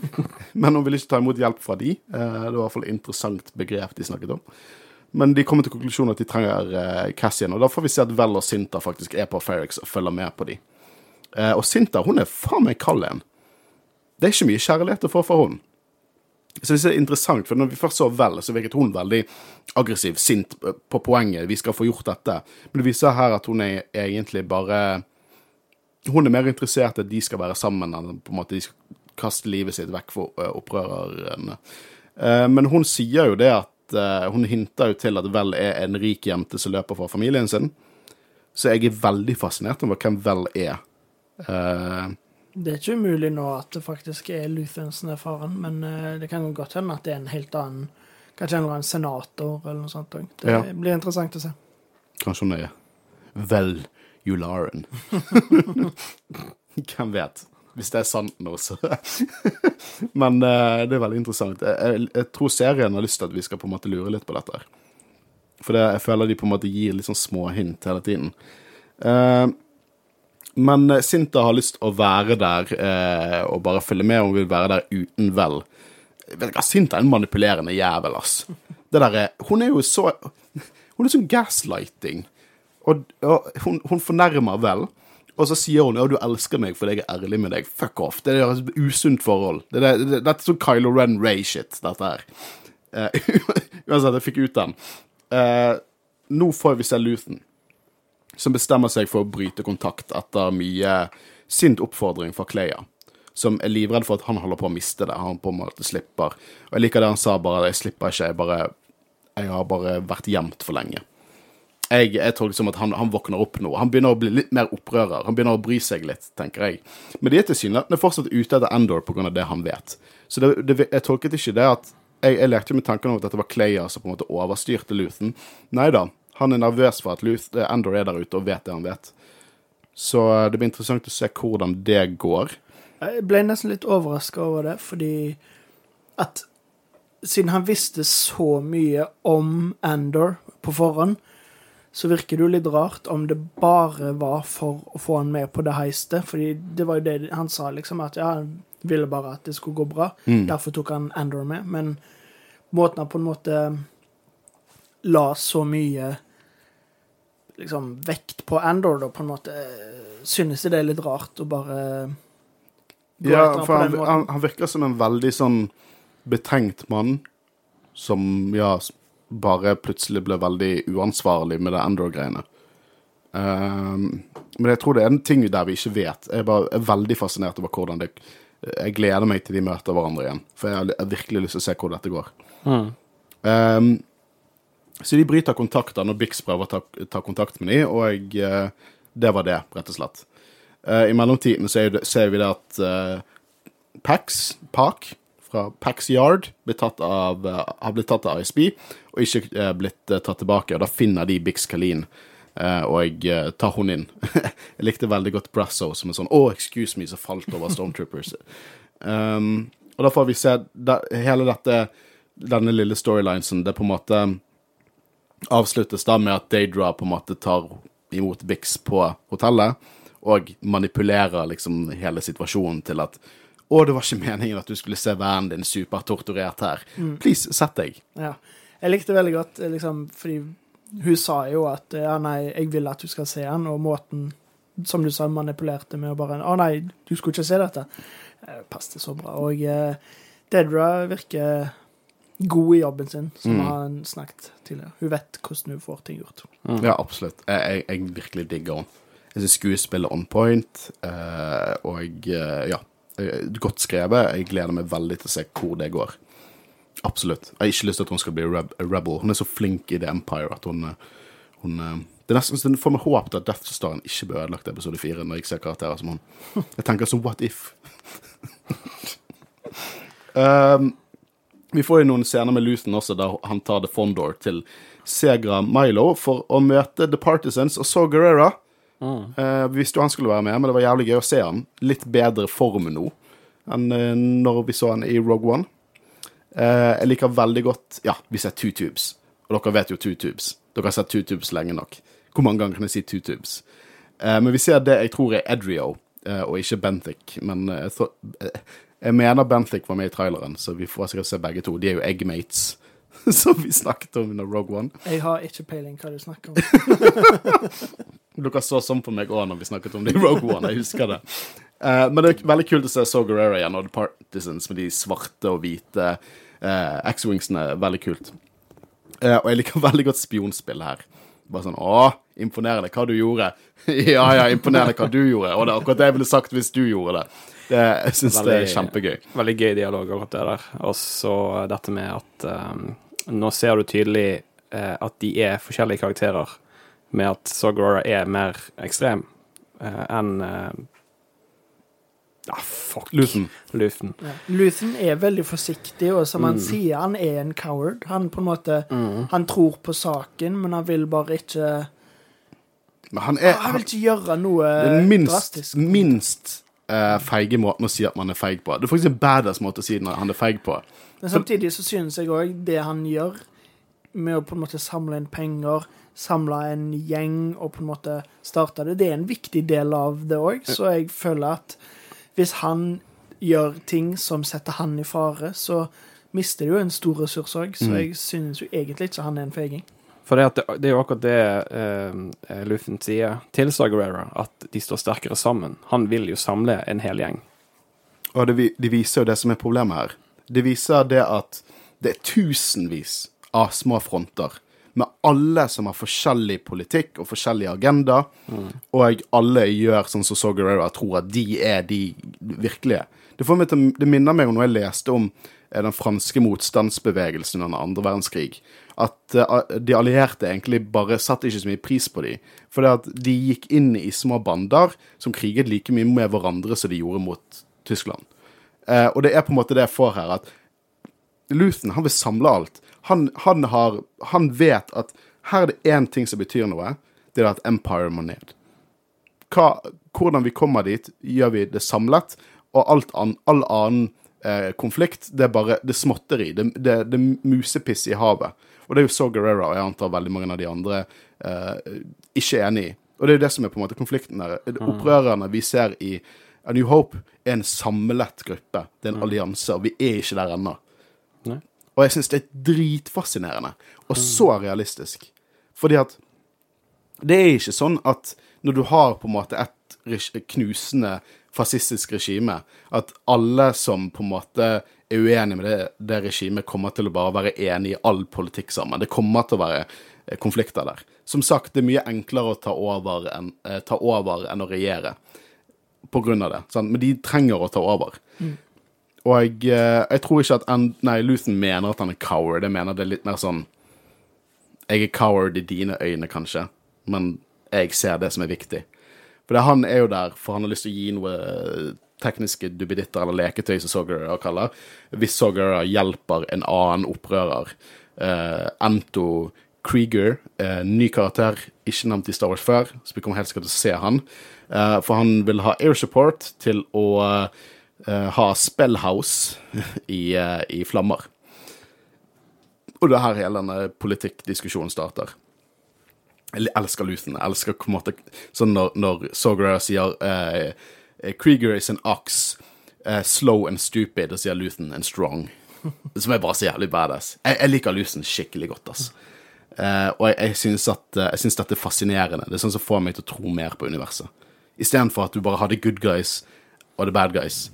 Men hun vil ikke ta imot hjelp fra de. Eh, det var i hvert fall et interessant begrep de snakket om. Men de kommer til konklusjonen at de trenger eh, Cassian, og da får vi se at Vel og Sinta faktisk er på Ferrix og følger med på de. Eh, og Sinta hun er faen meg kald en. Det er ikke mye kjærlighet å få fra hun. Så det er interessant, for når vi først så Vel, så virket hun veldig aggressiv, sint på poenget. Vi skal få gjort dette. Men det viser her at hun er egentlig bare Hun er mer interessert i at de skal være sammen, enn på en måte de skal kaste livet sitt vekk for eh, opprørerne. Eh, men hun sier jo det at eh, Hun hinter jo til at Vel er en rik jente som løper fra familien sin. Så jeg er veldig fascinert over hvem Vel er. Det er ikke umulig nå at det faktisk er Luthensen som er faren, men det kan godt hende at det er en helt annen Kanskje en eller annen senator eller noe sånt. Det blir interessant å se. Kanskje hun er Vel Jularen. Hvem vet? Hvis det er sant nå, så Men uh, det er veldig interessant. Jeg, jeg, tror serien har lyst til at vi skal på en måte lure litt på dette. her. For det, jeg føler de på en måte gir litt sånn små hint hele tiden. Uh, men eh, Sinta har lyst til å være der uh, og bare følge med. Hun vil være der uten vel. Sinta er en manipulerende jævel, ass. Det der er, hun er jo så Hun er sånn gaslighting. Og, og hun, hun fornærmer vel. Og så sier hun ja, du elsker meg fordi jeg er ærlig med deg. Fuck off. Det er et usunt forhold. Det, det, det, dette er sånn Kylo Ren Ray-shit, dette her. Eh, Uansett, jeg fikk ut den. Uh, nå får vi se Luthen, som bestemmer seg for å bryte kontakt etter mye sint oppfordring fra Clea, Som er livredd for at han holder på å miste det. Han på en måte slipper. Og jeg liker det han sa, bare jeg slipper ikke, jeg bare Jeg har bare vært gjemt for lenge. Jeg, jeg tror som at han, han våkner opp nå. Han begynner å bli litt mer opprører. Han begynner å bry seg litt, tenker jeg. Men de er tilsynelatende fortsatt ute etter Endor pga. det han vet. Så det, det, jeg tolket ikke det at Jeg, jeg lekte med tanken om at dette var Clayer som på en måte overstyrte Luthen. Nei da. Han er nervøs for at Luth, Endor er der ute og vet det han vet. Så det blir interessant å se hvordan det går. Jeg ble nesten litt overraska over det, fordi at siden han visste så mye om Andor på forhånd, så virker det jo litt rart om det bare var for å få han med på det heistet. Fordi det var jo det han sa, liksom, at ja, han ville bare at det skulle gå bra. Derfor tok han Andor med. Men måten han på en måte la så mye liksom vekt på Andor, da, på en måte Synes jeg det er litt rart å bare gå Ja, for han, han, han virker som en veldig sånn betenkt mann som, ja, bare plutselig ble veldig uansvarlig med det Endor-greiene. Um, men jeg tror det er en ting der vi ikke vet. Jeg er, bare, er veldig fascinert over hvordan det Jeg gleder meg til de møter hverandre igjen, for jeg har, virkelig lyst til å se hvor dette går. Ehm, så de bryter kontakter når Bix prøver å ta, ta kontakt med dem, og eh, det var det, rett og slett. Uh, I mellomtiden så det, ser vi det at uh, Pax, Park, fra Pax Yard blir tatt av, eh, har blitt tatt av ISB, og ikke eh, blitt eh, tatt tilbake. Og da finner de Bix Kalin, og eh, tar hun inn. jeg likte veldig godt Brasso som en sånn Å, excuse me, som falt over Stormtroopers. um, og da får vi se da, hele dette, denne lille storylinesen. Det på en måte avsluttes da med at Daydra på en måte tar imot Bix på hotellet, og manipulerer liksom hele situasjonen til at å, det var ikke meningen at du skulle se vennen din supertorturert her. Please, sett deg. Ja. Jeg likte veldig godt, eh, liksom, fordi hun sa jo at ja, nei, jeg vil at du skal se den', og måten som du sa, manipulerte med å bare Å nei, du skulle ikke se dette. Eh, Passet så bra. Og eh, Dedra virker god i jobben sin, som Mm. har snakket tidligere. Hun vet hvordan hun får ting gjort. Ja, absolutt. Jeg, jeg, jeg virkelig digger henne. Jeg syns skuespillet er on point, eh, og eh, ja, eh, godt skrevet. Jeg gleder meg veldig til å se hvor det går. Absolutt. Jeg har ikke lyst til at hun skal bli reb rebel. Hun er så flink i The Empire at hun, eh, hun eh, Det er nesten så får meg håp til at Death Staren ikke blir ødelagt i episode fire, når jeg ser karakterer som hun. Jeg tenker så what if? um, vi får jo noen scener med Luthen også, der han tar The Fondor til Segra Milo for å møte The Partisans og så Guerrera. Vi visste jo han skulle være med, men det var jævlig gøy å se han. Litt bedre form nå enn uh, når vi så han i Rogue One. Uh, jeg liker veldig godt Ja, vi ser Two Tubes. Og dere vet jo Two Tubes. Dere har sett Two Tubes lenge nok. Hvor mange ganger kan jeg si Two Tubes? Uh, men vi ser det jeg tror er Edrio, og ikke Benthic. Men jeg, tror, jeg mener Benthic var med i traileren, så vi får sikkert se begge to. De er jo eggmates, som vi snakket om under Rogue One. Jeg har ikke peiling hva du snakker om. Dere så sånn på meg òg når vi snakket om det i Rogue One. Jeg husker det. Uh, men det er veldig kult å se Saw Gerrera igjen, og The Partisans med de svarte og hvite uh, X-wingsene. Veldig kult. Uh, og jeg liker veldig godt spionspill her. Bare sånn Å, imponerende hva du gjorde. ja, ja, imponerende hva du gjorde. Og det er akkurat det jeg ville sagt hvis du gjorde det. Det jeg syns det er kjempegøy. Veldig gøy dialog, akkurat det der. Og så dette med at um, Nå ser du tydelig uh, at de er forskjellige karakterer, med at Sogora er mer ekstrem uh, enn uh, Ah, fuck. Luthen. Luthen. Ja. Luthen er veldig forsiktig, og som Mm. han sier, han er en coward. Han på en måte Han tror på saken, men han vil bare ikke Men han er Han vil ikke gjøre noe minst, drastisk. minst eh, feige måten å si at man er feig på. Det er faktisk en badass måte å si når han er feig på. Men samtidig så synes jeg òg det han gjør med å på en måte samle inn penger, samle en gjeng og på en måte starte det, det er en viktig del av det òg. Så jeg føler at hvis han gjør ting som setter han i fare, så mister det jo en stor ressurs òg. Så Mm. jeg synes jo egentlig ikke han er en feiging. For det, det, det er jo akkurat det eh, Luthen sier til Sagarera, at de står sterkere sammen. Han vil jo samle en hel gjeng. Og det, de viser jo det som er problemet her. Det viser det at det er tusenvis av små fronter, med alle som har forskjellig politikk og forskjellig agenda, og alle gjør sånn som Saw Gerrera tror at de er de virkelige. Det, får meg til, det minner meg om noe jeg leste om eh, den franske motstandsbevegelsen under andre verdenskrig. At eh, de allierte egentlig bare satte ikke så mye pris på dem. For det at de gikk inn i små bander som kriget like mye med hverandre som de gjorde mot Tyskland. Eh, og det er på en måte det jeg får her, at Luthen han vil samle alt. Han, han, har, han vet at her er det én ting som betyr noe, det er at Empire må ned. Hva, hvordan vi kommer dit, gjør vi det samlet, og alt an, all annen eh, konflikt, det er bare det er småtteri. Det, det, det musepiss i havet. Og det er jo så Guerrera og jeg antar veldig mange av de andre eh, ikke enig i. Og det er jo det som er på en måte konflikten der. Opprørerne vi ser i A New Hope, er en samlet gruppe. Det er en allianse, og vi er ikke der ennå. Og jeg syns det er dritfascinerende, og så realistisk. Fordi at det er ikke sånn at når du har på en måte et knusende fascistisk regime, at alle som på en måte er uenig med det, det regimet, kommer til å bare være enig i all politikk sammen. Det kommer til å være eh, konflikter der. Som sagt, det er mye enklere å ta over enn, eh, ta over enn å regjere på grunn av det. Sant? Men de trenger å ta over. Og jeg, eh, jeg tror ikke at en, Nei, Luthen mener at han er coward. Jeg mener det er litt mer sånn Jeg er coward i dine øyne, kanskje, men jeg ser det som er viktig. For det, han er jo der for han har lyst til å gi noe tekniske duppeditter eller leketøy, som Sogarer kaller. Hvis Sogarer hjelper en annen opprører. Uh, Anto Krieger, uh, ny karakter, ikke nevnt i Star Wars før, så vi kommer helt sikkert til å se han. Uh, for han vil ha air support til å ha Spellhouse i, i flammer. Og det er her hele denne politikkdiskusjonen starter. Jeg elsker Luthen. Jeg elsker på en måte sånn når, når Sogra sier eh, Krieger is an ox, uh, slow and stupid, og sier Luthen and strong. Som er bare så jævlig badass. Jeg, jeg liker Luthen skikkelig godt, ass. Uh, og jeg, jeg syns eh, dette er fascinerende. Det er sånn som får meg til å tro mer på universet. Istedenfor at du bare har the good guys og the bad guys.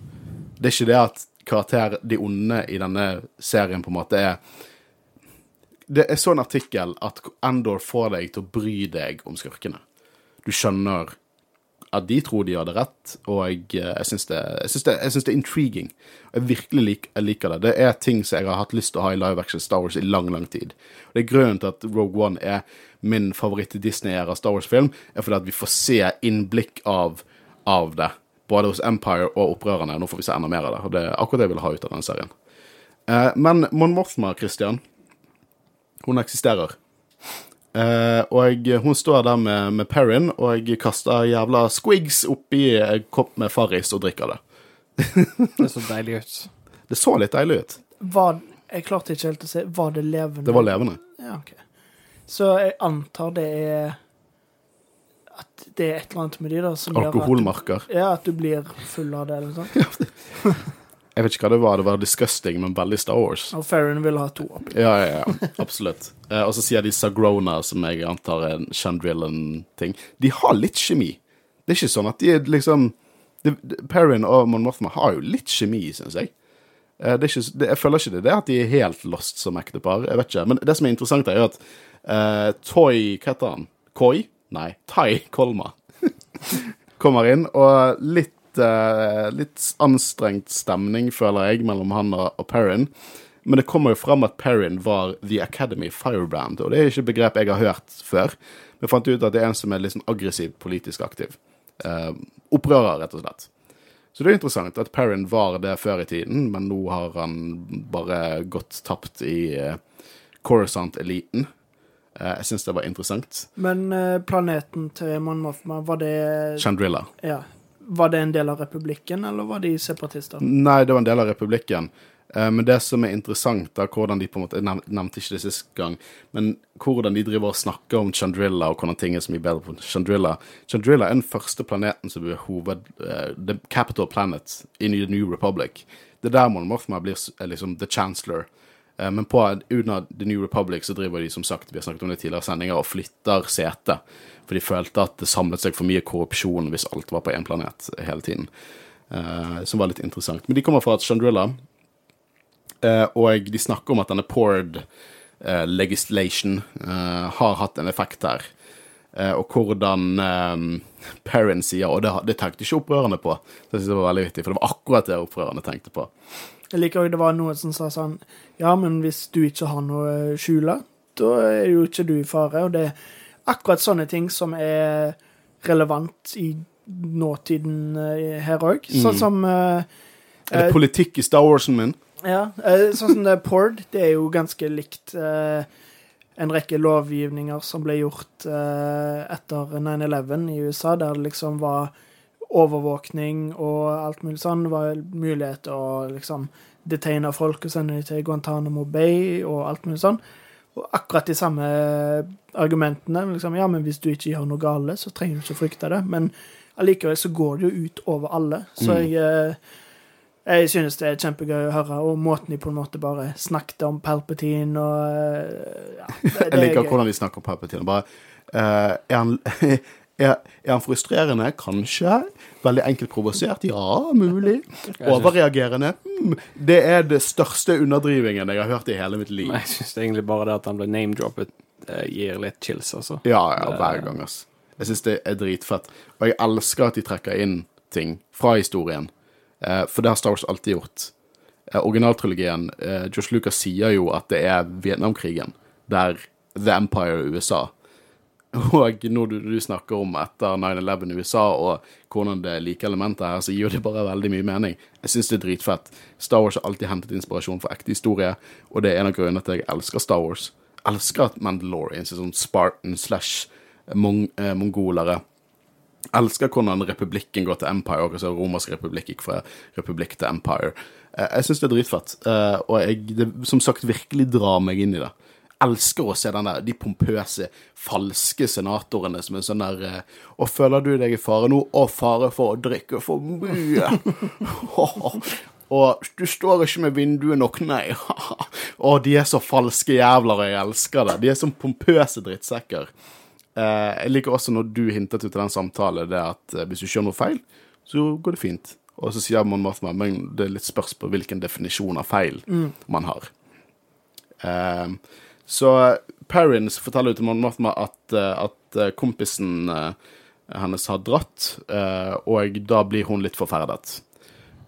Det er ikke det at karakter, de onde i denne serien på en måte er det er så en artikkel at Endor får deg til å bry deg om skurkene. Du skjønner at de tror de hadde rett, og jeg, eh, jeg syns det, det, det er intriguing. Jeg virkelig lik, jeg liker det. Det er ting som jeg har hatt lyst til å ha i live action Star Wars i lang, lang tid. Det er grunnen til at Rogue One er min favoritt-Disney-æra Star Wars-film, er fordi at vi får se innblikk av, av det. Både hos Empire og opprørerne. Nå får vi se enda mer av det. Og det er akkurat det jeg vil ha ut av den serien. Eh, men Mon Mothma, Christian hun eksisterer. Eh, og hun står der med, med Perrin og kaster jævla squigs oppi en kopp med Farris og drikker det. Det så deilig ut. Det så litt deilig ut. Var, jeg klarte ikke helt å se. Var det levende? Det var levende. Ja, ok. Så jeg antar det er At det er et eller annet med de da som gjør at, Alkoholmarker. ja, at du blir full av det, eller noe sånt. Jeg vet ikke hva det var. Det var disgusting, men veldig Star Wars. Og Farron vil ha to oppi. Ja, ja, ja. Absolutt. Eh, og så sier de Sagrona, som jeg antar er en Chandrillan-ting. De har litt kjemi. Det er ikke sånn at de er liksom de, de, Perrin og Mon Mothma har jo litt kjemi, syns jeg. Eh, det ikke, det, jeg føler ikke det, det er at de er helt lost som ektepar. Jeg vet ikke. Men det som er interessant, er jo at eh, Toy Hva heter han? Koi? Nei, Tai Kolma kommer inn, og litt eh, litt anstrengt stemning, føler jeg, mellom han og, og Perrin. Men det kommer jo fram at Perrin var The Academy Firebrand, og det er ikke et begrep jeg har hørt før. Vi fant ut at det er en som er litt sånn aggressiv politisk aktiv. Uh, opprører, rett og slett. Så det er interessant at Perrin var det før i tiden, men nå har han bare gått tapt i uh, Coruscant-eliten. Uh, jeg syns det var interessant. Men eh, planeten til Mon Mothma, var det Chandrilla. Ja. Var det en del av republikken, eller var de separatister? Nei, det var en del av republikken. Eh, Men det som er interessant, da, hvordan de på en måte, Jeg nevnte ikke det sist gang, men hvordan de driver og snakker om Chandrilla og hvordan ting er så mye bedre på Chandrilla. Chandrilla er den første planeten som blir hoved... eh, the capital planet in the New Republic. Det er der Mothma blir er liksom the chancellor. Eh, Men på under The New Republic så driver de som sagt, vi har snakket om det i tidligere sendinger, og flytter sete. For de følte at det samlet seg for mye korrupsjon hvis alt var på én planet hele tiden. Uh, som var litt interessant. Men de kommer fra Chandrilla. uh, og de snakker om at denne Pord uh, legislation eh, har hatt en effekt her. Eh, og hvordan eh, Perrin sier Og det, det tenkte ikke opprørerne på. Det synes jeg var veldig viktig, For det var akkurat det opprørerne tenkte på. Jeg liker også det var noen som sa sånn Ja, men hvis du ikke har noe skjule, da er jo ikke du i fare. Og det akkurat sånne ting som er relevant i nåtiden eh, her òg. Sånn som uh, Er det Eh, politikk i Star Warsen min? Ja, Uh, sånn som det Pord, det er jo ganske likt uh, en rekke lovgivninger som ble gjort etter 9-11 i USA, der det liksom var overvåkning og alt mulig sånn. Det var mulighet til å liksom detaine folk og sende dem til Guantánamo Bay og alt mulig sånn. Og akkurat de samme argumentene. liksom, Ja, men hvis du ikke gjør noe gale, så trenger du ikke frykte det. Men allikevel så går det jo ut over alle. Så Mm. jeg eh, jeg synes det er kjempegøy å høre, og måten de på en måte bare snakket om Palpatine og eh, ja, det, det Jeg liker er hvordan de snakker om Palpatine. Bare, uh, er, han, er, er han frustrerende? Kanskje. Veldig enkelt provosert? Ja, mulig. Overreagerende? Hmm. Det er det største underdrivingen jeg har hørt i hele mitt liv. Nei, jeg syns egentlig bare det at han ble name-droppet, eh, gir litt chills, altså. Ja, ja, hver gang, ass. Jeg syns det er dritfett. Og jeg elsker at de trekker inn ting fra historien. Eh, for det har Star Wars alltid gjort. Eh, originaltrilogien Josh Lucas sier jo at det er Vietnamkrigen, der The Empire og USA og når du, du snakker om etter 9-11 i USA og hvordan det like elementer her, så gir det bare veldig mye mening. Jeg syns det er dritfett. Star Wars har alltid hentet inspirasjon fra ekte historie, og det er en av grunnene til at jeg elsker Star Wars. Elsker at Mandalorians er sånn Spartan slash mong eh, mongolere. Elsker hvordan republikken går til Empire, altså romersk republikk gikk fra republikk til Empire. Eh, jeg syns det er dritfett, eh, og jeg, det som sagt virkelig drar meg inn i det elsker å se den der, de pompøse, falske senatorene som er sånn der Og Å, føler du deg i fare nå? Å, fare for å drikke for mye. Og du står ikke med vinduet nok, nei. Å, de er så falske jævler, og jeg elsker det. De er som pompøse drittsekker. Eh, jeg liker også når du hintet ut i den samtalen, det at eh, hvis du gjør noe feil, så går det fint. Og så sier man Mothma, men det er litt spørs på hvilken definisjon av feil man har. Eh, så Perrin forteller ut til Mon at, eh, at eh, kompisen eh, hennes har dratt, eh, og da blir hun litt forferdet.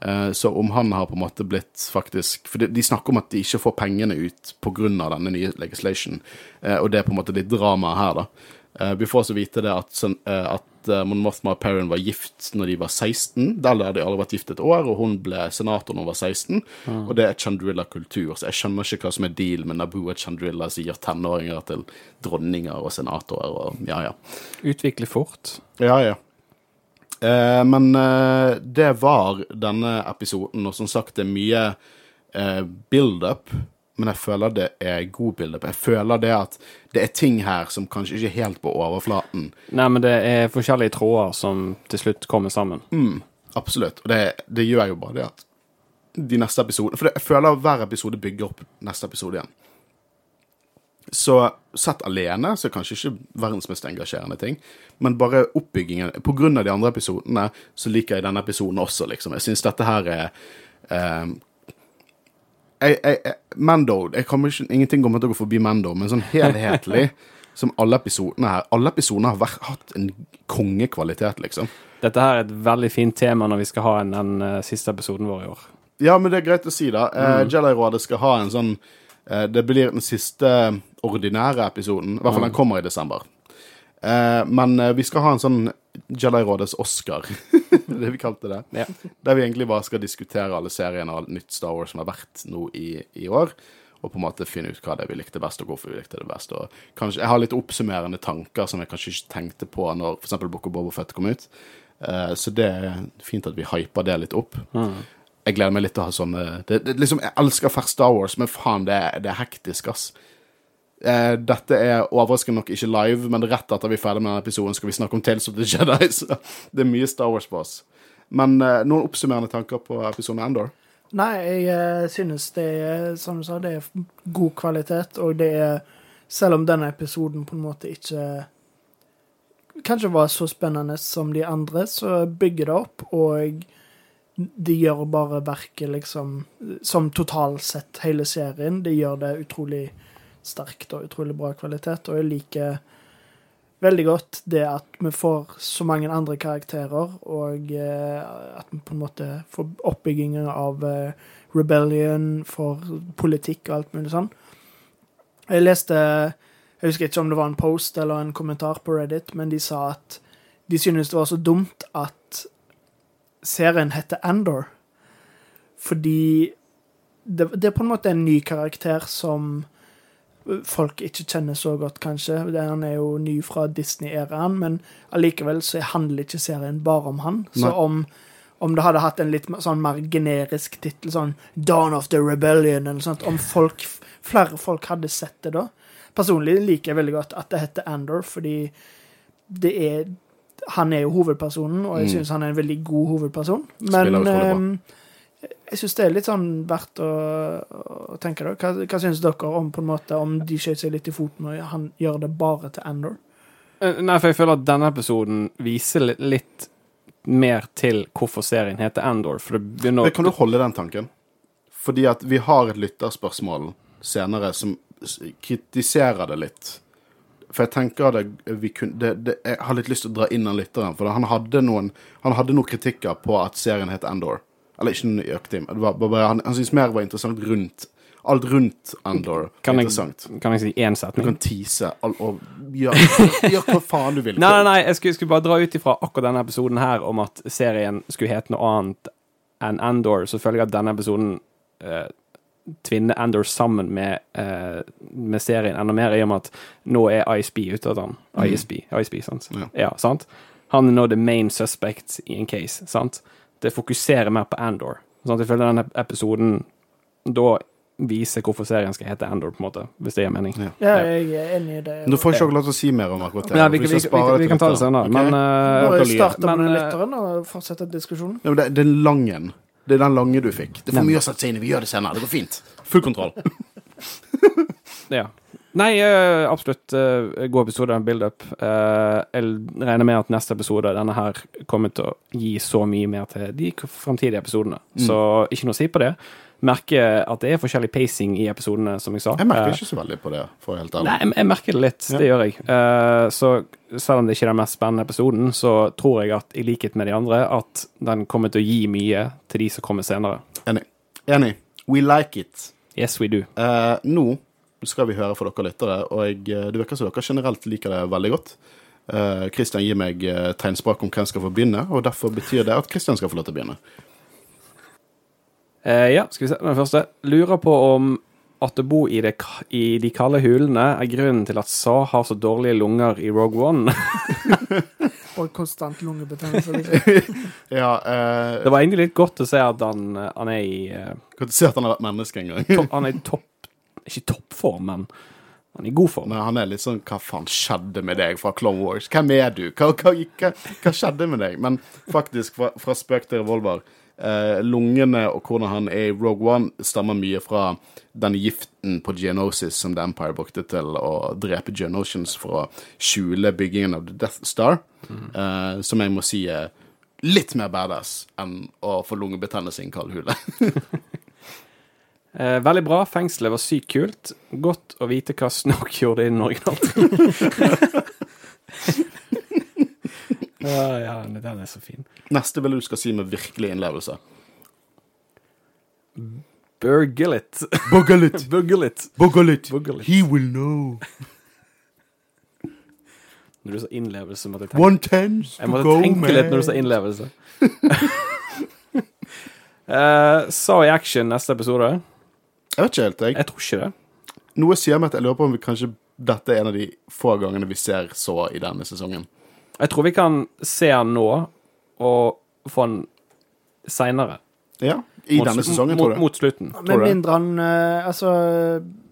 Eh, Så om han har på en måte blitt faktisk For de, snakker om at de ikke får pengene ut pga. denne nye legislation, eh, og det er på en måte litt drama her, da. Eh, Vi får også vite det at, eh, at eh, Mon Mothma og Perrin var gift når de var 16. Der hadde de aldri vært gift et år, og hun ble senator når hun var 16. Og det er Chandrilla-kultur, så jeg skjønner ikke hva som er deal med Naboo og Chandrilla som gir tenåringer til dronninger og senatorer og ja, ja. Utvikle fort. Ja, ja. Eh, men eh, det var denne episoden, og som sagt, det er mye eh, build-up. Men jeg føler det er god bilde på. Jeg føler det at det er ting her som kanskje ikke er helt på overflaten. Nei, men det er forskjellige tråder som til slutt kommer sammen. Mm, absolutt. Og det, det gjør jo bare det at de neste episodene For jeg føler hver episode bygger opp neste episode igjen. Så sett alene så er kanskje ikke verdens mest engasjerende ting, men bare oppbyggingen På grunn av de andre episodene så liker jeg denne episoden også, liksom. Jeg syns dette her er eh, jeg, jeg, Mando jeg kommer ikke, Ingenting kommer til å gå forbi Mando, men sånn helhetlig som alle episodene her Alle episodene har vært, hatt en kongekvalitet, liksom. Dette her er et veldig fint tema når vi skal ha en, den uh, siste episoden vår i år. Ja, men det er greit å si, da. Eh, Jedi-rådet skal ha en sånn uh, Det blir den siste ordinære episoden. I hvert fall den kommer i desember. Eh, men eh, vi skal ha en sånn Jedi-rådets Oscar, det vi kalte det. Ja. Der vi egentlig bare skal diskutere alle seriene og alt nytt Star Wars som har vært nå i, i år. Og på en måte finne ut hva det er vi likte best, og hvorfor vi likte det best. Og kanskje, jeg har litt oppsummerende tanker som jeg kanskje ikke tenkte på når f.eks. Book of Boba Fett kom ut. Uh, så det er fint at vi hyper det litt opp. Jeg gleder meg litt til å ha sånne det, det, liksom, Jeg elsker fersk Star Wars, men faen, det, det er hektisk, ass. Eh, dette er overraskende nok ikke live, men rett etter vi er ferdig med denne episoden, skal vi snakke om Tales of the Jedi. Så det er mye Star Wars på oss. Men eh, noen oppsummerende tanker på episoden Endor? Nei, jeg eh, synes det er, som du sa, det er god kvalitet, og det er Selv om denne episoden på en måte ikke kanskje var så spennende som de andre, så bygger det opp, og de gjør bare verket liksom Som totalt sett hele serien, de gjør det utrolig sterkt og utrolig bra kvalitet, og jeg liker veldig godt det at vi får så mange andre karakterer, og eh, at vi på en måte får oppbyggingen av eh, rebellion, for politikk og alt mulig sånn. Jeg leste Jeg husker ikke om det var en post eller en kommentar på Reddit, men de sa at de synes det var så dumt at serien heter Andor. Fordi det, det er på en måte en ny karakter som folk ikke kjenner så godt, kanskje. Han er jo ny fra Disney-æraen, men allikevel så handler ikke serien bare om han. Så om, om det hadde hatt en litt sånn mer generisk tittel, sånn Dawn of the Rebellion, eller sånt, om folk, flere folk hadde sett det da Personlig liker jeg veldig godt at det heter Andor, fordi det er Han er jo hovedpersonen, og jeg Mm. syns han er en veldig god hovedperson. Men jeg syns det er litt sånn verdt å, å tenke, da. Hva, hva syns dere om på en måte om de skjøt seg litt i foten og han gjør det bare til Andor? Eh, Nei, for jeg føler at denne episoden viser litt, litt mer til hvorfor serien heter Endor. For det begynner Men Kan du holde den tanken? Fordi at vi har et lytterspørsmål senere som kritiserer det litt. For jeg tenker at vi kunne, det, det, Jeg har litt lyst til å dra inn den lytteren. For han hadde noen Han hadde noen kritikker på at serien het Endor. Eller ikke men var, var bare, han han syntes mer var interessant rundt alt rundt Andor Kan jeg, interessant. kan jeg si én Du kan tease all, og gjøre gjør hva faen du vil. Nei, nei, nei, jeg skulle, skulle bare dra ut ifra akkurat denne episoden her om at serien skulle hete noe annet enn Andor, så føler jeg at denne episoden eh, tvinner Andor sammen med, eh, med serien enda mer, i og med at nå er ISB ute av den. ISB, ISB, sant? Ja. Ja, sant? Han er nå the main suspect i en case, sant? Det fokuserer mer på Andor. Sånn at Jeg føler denne episoden da viser hvorfor serien skal hete Andor, på en måte, hvis det gir mening. Ja. Ja, jeg er enig i det. Du får ikke lov til å si mer om akkurat det. Ja, vi, vi, vi, vi, kan ta det senere, Ok? men eh, Bare starte med lytteren og fortsette diskusjonen. Ja, men det, det er langen. Det er den lange du fikk. Det er for mye å sette seg inn i. Vi gjør det senere. Det går fint. Full kontroll. Ja. Nei, eh, absolutt eh, god episode av Build Up. Eh, jeg regner med at neste episode, denne her, kommer til å gi så mye mer til de framtidige episodene. Mm. Så ikke noe å si på det. Merker at det er forskjellig pacing i episodene, som jeg sa. Jeg merker ikke så veldig på det, for å helt ærlig. Nei, jeg- merker det litt. Ja. Det gjør jeg. Så selv om det ikke er den mest spennende episoden, så tror jeg at i likhet med de andre, at den kommer til å gi mye til de som kommer senere. Enig. Enig. We like it. Yes, we do. Uh, nå skal vi høre fra dere lyttere, og jeg, eh, det virker som dere generelt liker det veldig godt. Kristian uh, gir meg uh, tegnspråk om hvem skal få begynne, og derfor betyr det at Kristian skal få lov til å begynne. Uh, ja, skal vi se. Den første. Lurer på om at å bo i, det, i de kalde hulene er grunnen til at Sa har så dårlige lunger i Rogue One. Og konstant lungebetennelse. Liksom. Ja, uh, Det var egentlig litt godt å se at han, eh, han er i uh, Godt å se at han har vært menneske en gang. Han er i topp Ikke toppform, men han er i god form. Men han er litt sånn Hva faen skjedde med deg fra Clone Wars? Hvem er du? Hva, hva, hva, hva skjedde med deg? Men faktisk, fra, fra spøk til revolver eh, Lungene og hvordan han er i Rogue One, stammer mye fra den giften på Geonosis som The Empire brukte til å drepe Geonosians for å skjule byggingen av The Death Star. Eh, som jeg må si er litt mer badass enn å få lungebetennelse i en kald hule. Eh, veldig bra. Fengselet var sykt kult. Godt å vite hva Snoke gjorde innen originalt. ja, ja, den er så fin. Neste vil du skal si med virkelig innlevelse. Burgullet. Bogalit! Burgullet. Bogalit! Bogalit. He will know. Når du sa innlevelse, måtte jeg tenke One Jeg måtte go tenke litt når du sa innlevelse. uh, Sa i action neste episode? Jeg vet ikke helt, jeg. Jeg tror ikke det. Noe sier meg at jeg lurer på om vi kanskje dette er en av de få gangene vi ser så i denne sesongen. Jeg tror vi kan se han nå, og få han seinere. Ja, i denne sesongen, tror mot, du? mot slutten. Med mindre han eh, Altså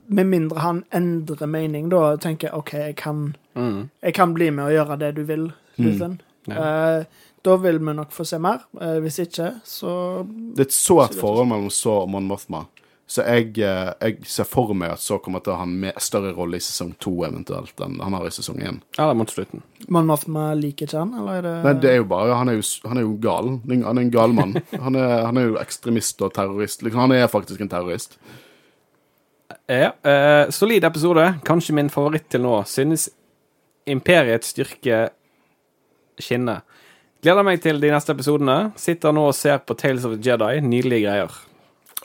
Med mindre han endrer mening, da tenker jeg OK, jeg kan, Mm. jeg kan bli med og gjøre det du vil, Luthen. Ja. Uh, da vil vi nok få se mer. Uh, hvis ikke, så Det er et sårt forhold mellom Så og Mon Mothma. Så jeg, eh, jeg ser for meg at Så kommer til å ha en større rolle i sesong to eventuelt enn han har i sesong én. Ja, mot slutten. Men Mathma liker ikke han, eller er det Nei, det er jo bare Han er jo, han er jo gal. Han er en gal mann. Han er, han er jo ekstremist og terrorist. Liksom, han er faktisk en terrorist. Ja, eh, solid episode. Kanskje min favoritt til nå. Synes Imperiets styrke skinner. Gleder meg til de neste episodene. Sitter nå og ser på Tales of the Jedi. Nydelige greier.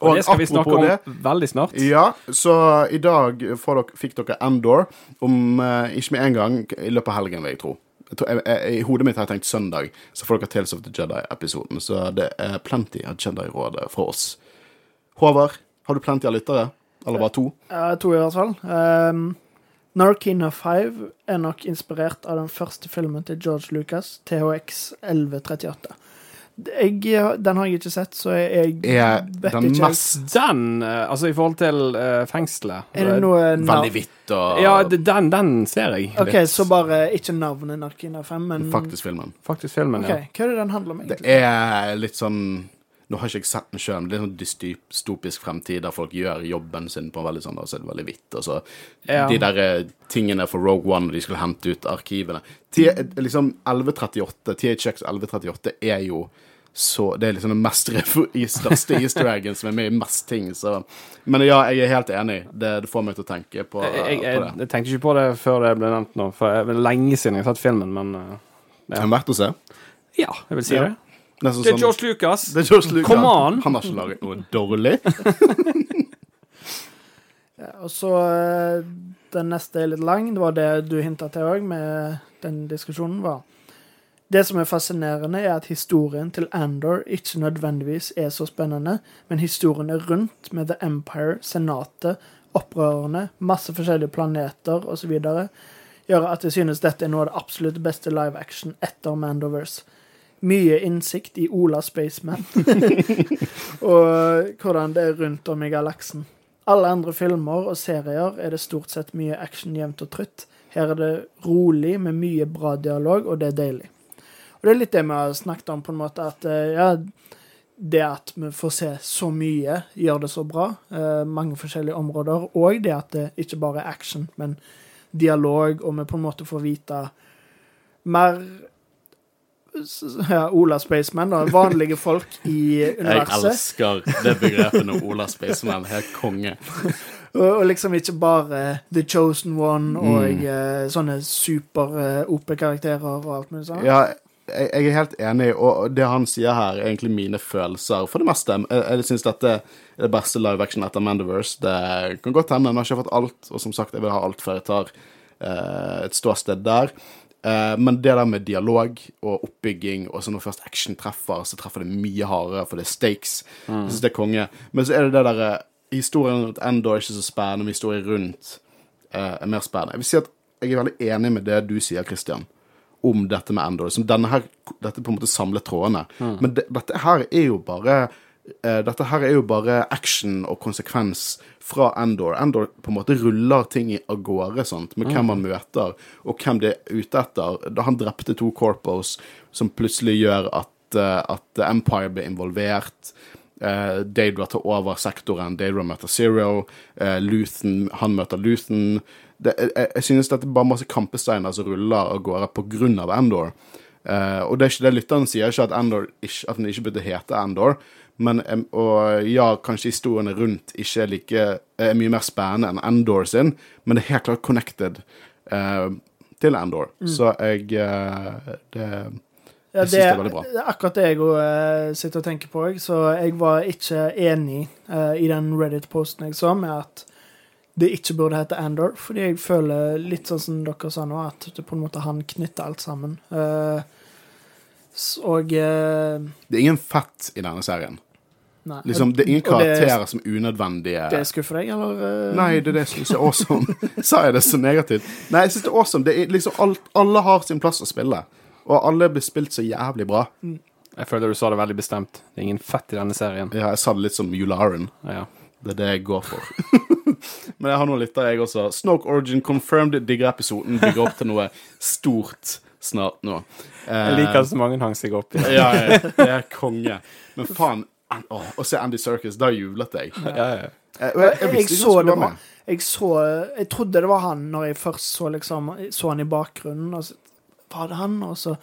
Og, Og det skal vi snakke om det, veldig snart. Ja, så i dag får dere, fikk dere Endor om eh, ikke med en gang i løpet av helgen, vil jeg tro. Jeg, jeg, I hodet mitt har jeg tenkt søndag, så får dere Tales of the Jedi-episoden. Så det er plenty av Jedi-råd fra oss. Håvard, har du plenty av lyttere? Eller bare to? Ja, to i hvert fall. Um, Narkina 5 er nok inspirert av den første filmen til George Lucas, THX 1138. Jeg, den har jeg ikke sett, så jeg, Er vet den ikke mest Den, eh, altså i forhold til uh, fengselet Er det noe veldig hvitt og Ja, den, den ser jeg. OK, litt. så bare ikke navnet Narkina 5, men faktisk filmen? Faktisk filmen, okay. ja. hva er det den handler om, Det er litt sånn Nå har ikke jeg sett den sjøl, men det er en sånn dystopisk fremtid der folk gjør jobben sin på en veldig sånn, og så er det veldig hvitt. Og så Ja. de der eh, tingene for Rogue One, og de skulle hente ut arkivene. T liksom 1138, THX 1138 er jo så Det er liksom den mest største easter eggen som er med i mest ting, så Men ja, jeg er helt enig. Det, det får meg til å tenke på, Jeg, jeg, på det. jeg tenkte ikke på det før det ble nevnt nå, for det er lenge siden jeg har sett filmen, men ja. Det er verdt å se. ja, jeg vil si Ja. det. Nesten Det er sånn- George Lucas. Det er George Lucas. Come on! Han har ikke laget noe dårlig. Ja, og så eh, Den neste er litt lang. Det var det du hinta til òg, med den diskusjonen, var Det som er fascinerende, er at historien til Andor ikke nødvendigvis er så spennende, men historien er rundt med The Empire, Senatet, opprørerne, masse forskjellige planeter osv. gjør at jeg synes dette er noe av det absolutt beste live action etter Mandoverse. Mye innsikt i Ola Spaceman. og hvordan det er rundt om i galaksen. Alle andre filmer og serier er det stort sett mye action jevnt og trutt. Her er det rolig med mye bra dialog, og det er deilig. Og det er litt det vi har snakket om, på en måte, at eh, ja, det at vi får se så mye, gjør det så bra. Eh, mange forskjellige områder. Og det at det ikke bare er action, men dialog, og vi på en måte får vite mer ja, Ola Spaceman, da. Vanlige folk i universet. Jeg elsker det begrepet når Ola Spaceman er konge. Og, og liksom ikke bare The Chosen One og Mm. eh, sånne super-OP-karakterer og alt mulig sånt. Ja, jeg, jeg er helt enig, og det han sier her, er egentlig mine følelser. For det meste. Jeg, jeg syns dette er det beste live action etter Mandiverse. Det kan godt hende. jeg har ikke fått alt, og som sagt, jeg vil ha alt før jeg tar eh, et ståsted der. Eh, men det der med dialog og oppbygging, og så når først action treffer, så treffer det mye hardere, for det er stakes. Jeg syns det er konge. Men så er det det derre Historien rundt Endor er ikke så spennende, men historien rundt eh, er mer spennende. Jeg vil si at jeg er veldig enig med det du sier, Christian om dette med Endor. Som denne her, dette på en måte samler trådene. Men det, dette her er jo bare eh, dette her er jo bare action og konsekvens fra Endor. Endor på en måte ruller ting i av gårde sant? med hvem han møter, og hvem det er ute etter. Da han drepte to corpos, som plutselig gjør at, eh, at Empire blir involvert. Uh, Daedra tar over sektoren, Daedra møter Zero, uh, Luthen, han møter Luthen. Det, jeg, jeg- synes dette er bare masse kampesteiner som ruller av gårde av Endor. Uh, og det er ikke det lytteren sier, ikke at, Endor ikke, at den ikke burde hete Endor. Men, og ja, kanskje historiene rundt ikke er like er mye mer spennende enn Endor sin, men det er helt klart connected eh, til Endor. Så jeg eh, det, Ja, Jeg synes det er veldig bra. det er akkurat det jeg òg eh, sitter og tenker på. jeg. Så jeg var ikke enig eh, i den Reddit-posten jeg så, med at det ikke burde hete Andor. Fordi jeg føler litt sånn som dere sa nå, at det på en måte han knytter alt sammen. S- og eh, det er ingen fett i denne serien. Nei. Liksom, det er ingen karakterer som er unødvendige. Det skuffer deg, eller? Uh... Nei, det er det jeg syns er awesome. Sa jeg det så negativt? Nei, jeg syns det er awesome. Det er liksom alt, alle har sin plass å spille. Og alle blir spilt så jævlig bra. Jeg føler du sa det veldig bestemt. Det er ingen fett i denne serien. Ja, jeg sa det litt som Yularen. Ja. Det er det jeg går for. Men jeg har noen lyttere, jeg også. Snoke Origin confirmed digger episoden. Bygger opp til noe stort snart nå. Jeg liker så mange hang seg opp i. Ja, ja, det er konge. Men faen å, Å se Andy Circus, da jublet jeg. Ja, ja. Jeg, jeg, jeg Jeg visste ikke så det skulle være var med. jeg så Jeg trodde det var han når jeg først så liksom Så han i bakgrunnen, og så var det han, og så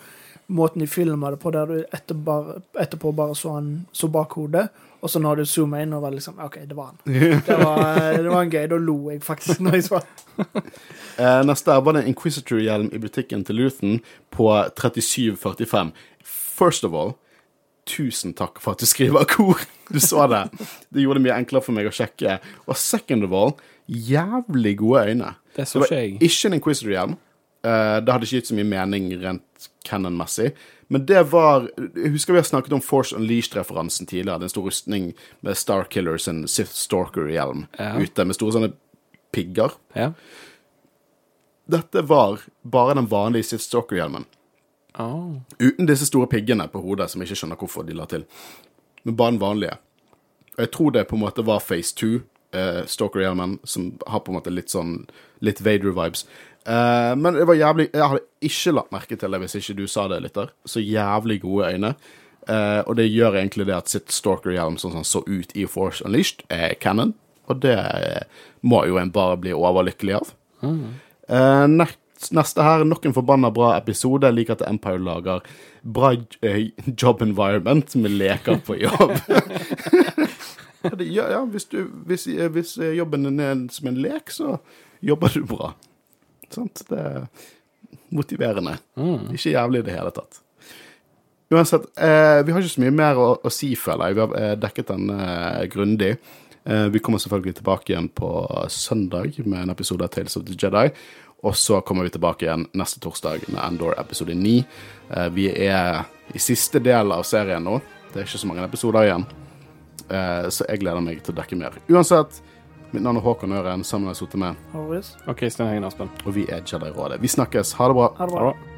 måten de filma det på, der du etter bare, etterpå bare så han så bakhodet, og så når du zoomer inn, og var liksom OK, det var han. Det var, det var en gøy. Da lo jeg faktisk når jeg så Eh, neste er bare en Inquisitor-hjelm i butikken til Luthen på 3745. First of all, tusen takk for at du skriver kor. Du så det. Det gjorde det mye enklere for meg å sjekke. Og second of all, jævlig gode øyne. Det så ikke jeg. ikke en Inquisitor-hjelm. Eh, det hadde ikke gitt så mye mening rent canon-messig. Men det var Jeg husker vi har snakket om Force Unleashed-referansen tidligere. Det store rustning med Starkiller sin Sith Stalker-hjelm Ja. ute, med store sånne pigger. Ja. Dette var bare den vanlige Sith Stalker-hjelmen. Oh. Uten disse store piggene på hodet, som jeg ikke skjønner hvorfor de la til. Men bare den vanlige. Og jeg tror det på en måte var Phase 2, eh, Stalker-hjelmen, som har på en måte litt sånn litt Vader-vibes. Eh, men det var jævlig Jeg hadde ikke lagt merke til det hvis ikke du sa det, lytter. Så jævlig gode øyne. Uh, og det gjør egentlig det at sitt Stalker-hjelm sånn som så ut i Force Unleashed, er canon. Og det eh, må jo en bare bli overlykkelig av. Eh, nest, neste her, nok en forbanna bra episode. Jeg liker at Empire lager bra job environment med leker på jobb. ja, ja, hvis, du, hvis, hvis jobben er som en lek, så jobber du bra. Sant? Det er motiverende. Ikke jævlig i det hele tatt. Uansett, eh, vi har ikke så mye mer å, å si, føler jeg. Vi har eh, dekket den eh, grundig. Eh, vi kommer selvfølgelig tilbake igjen på søndag med en episode av Tales of the Jedi. Og så kommer vi tilbake igjen neste torsdag med Endor episode 9. Eh, vi er i siste del av serien nå. Det er ikke så mange episoder igjen. Eh, så jeg gleder meg til å dekke mer. Uansett, mitt navn er Håkon Øren, sammen har jeg sittet med. Og Kristian Hengen Aspen. og vi er Jedi-rådet. Vi snakkes. Ha det bra. Ha det Ha det bra.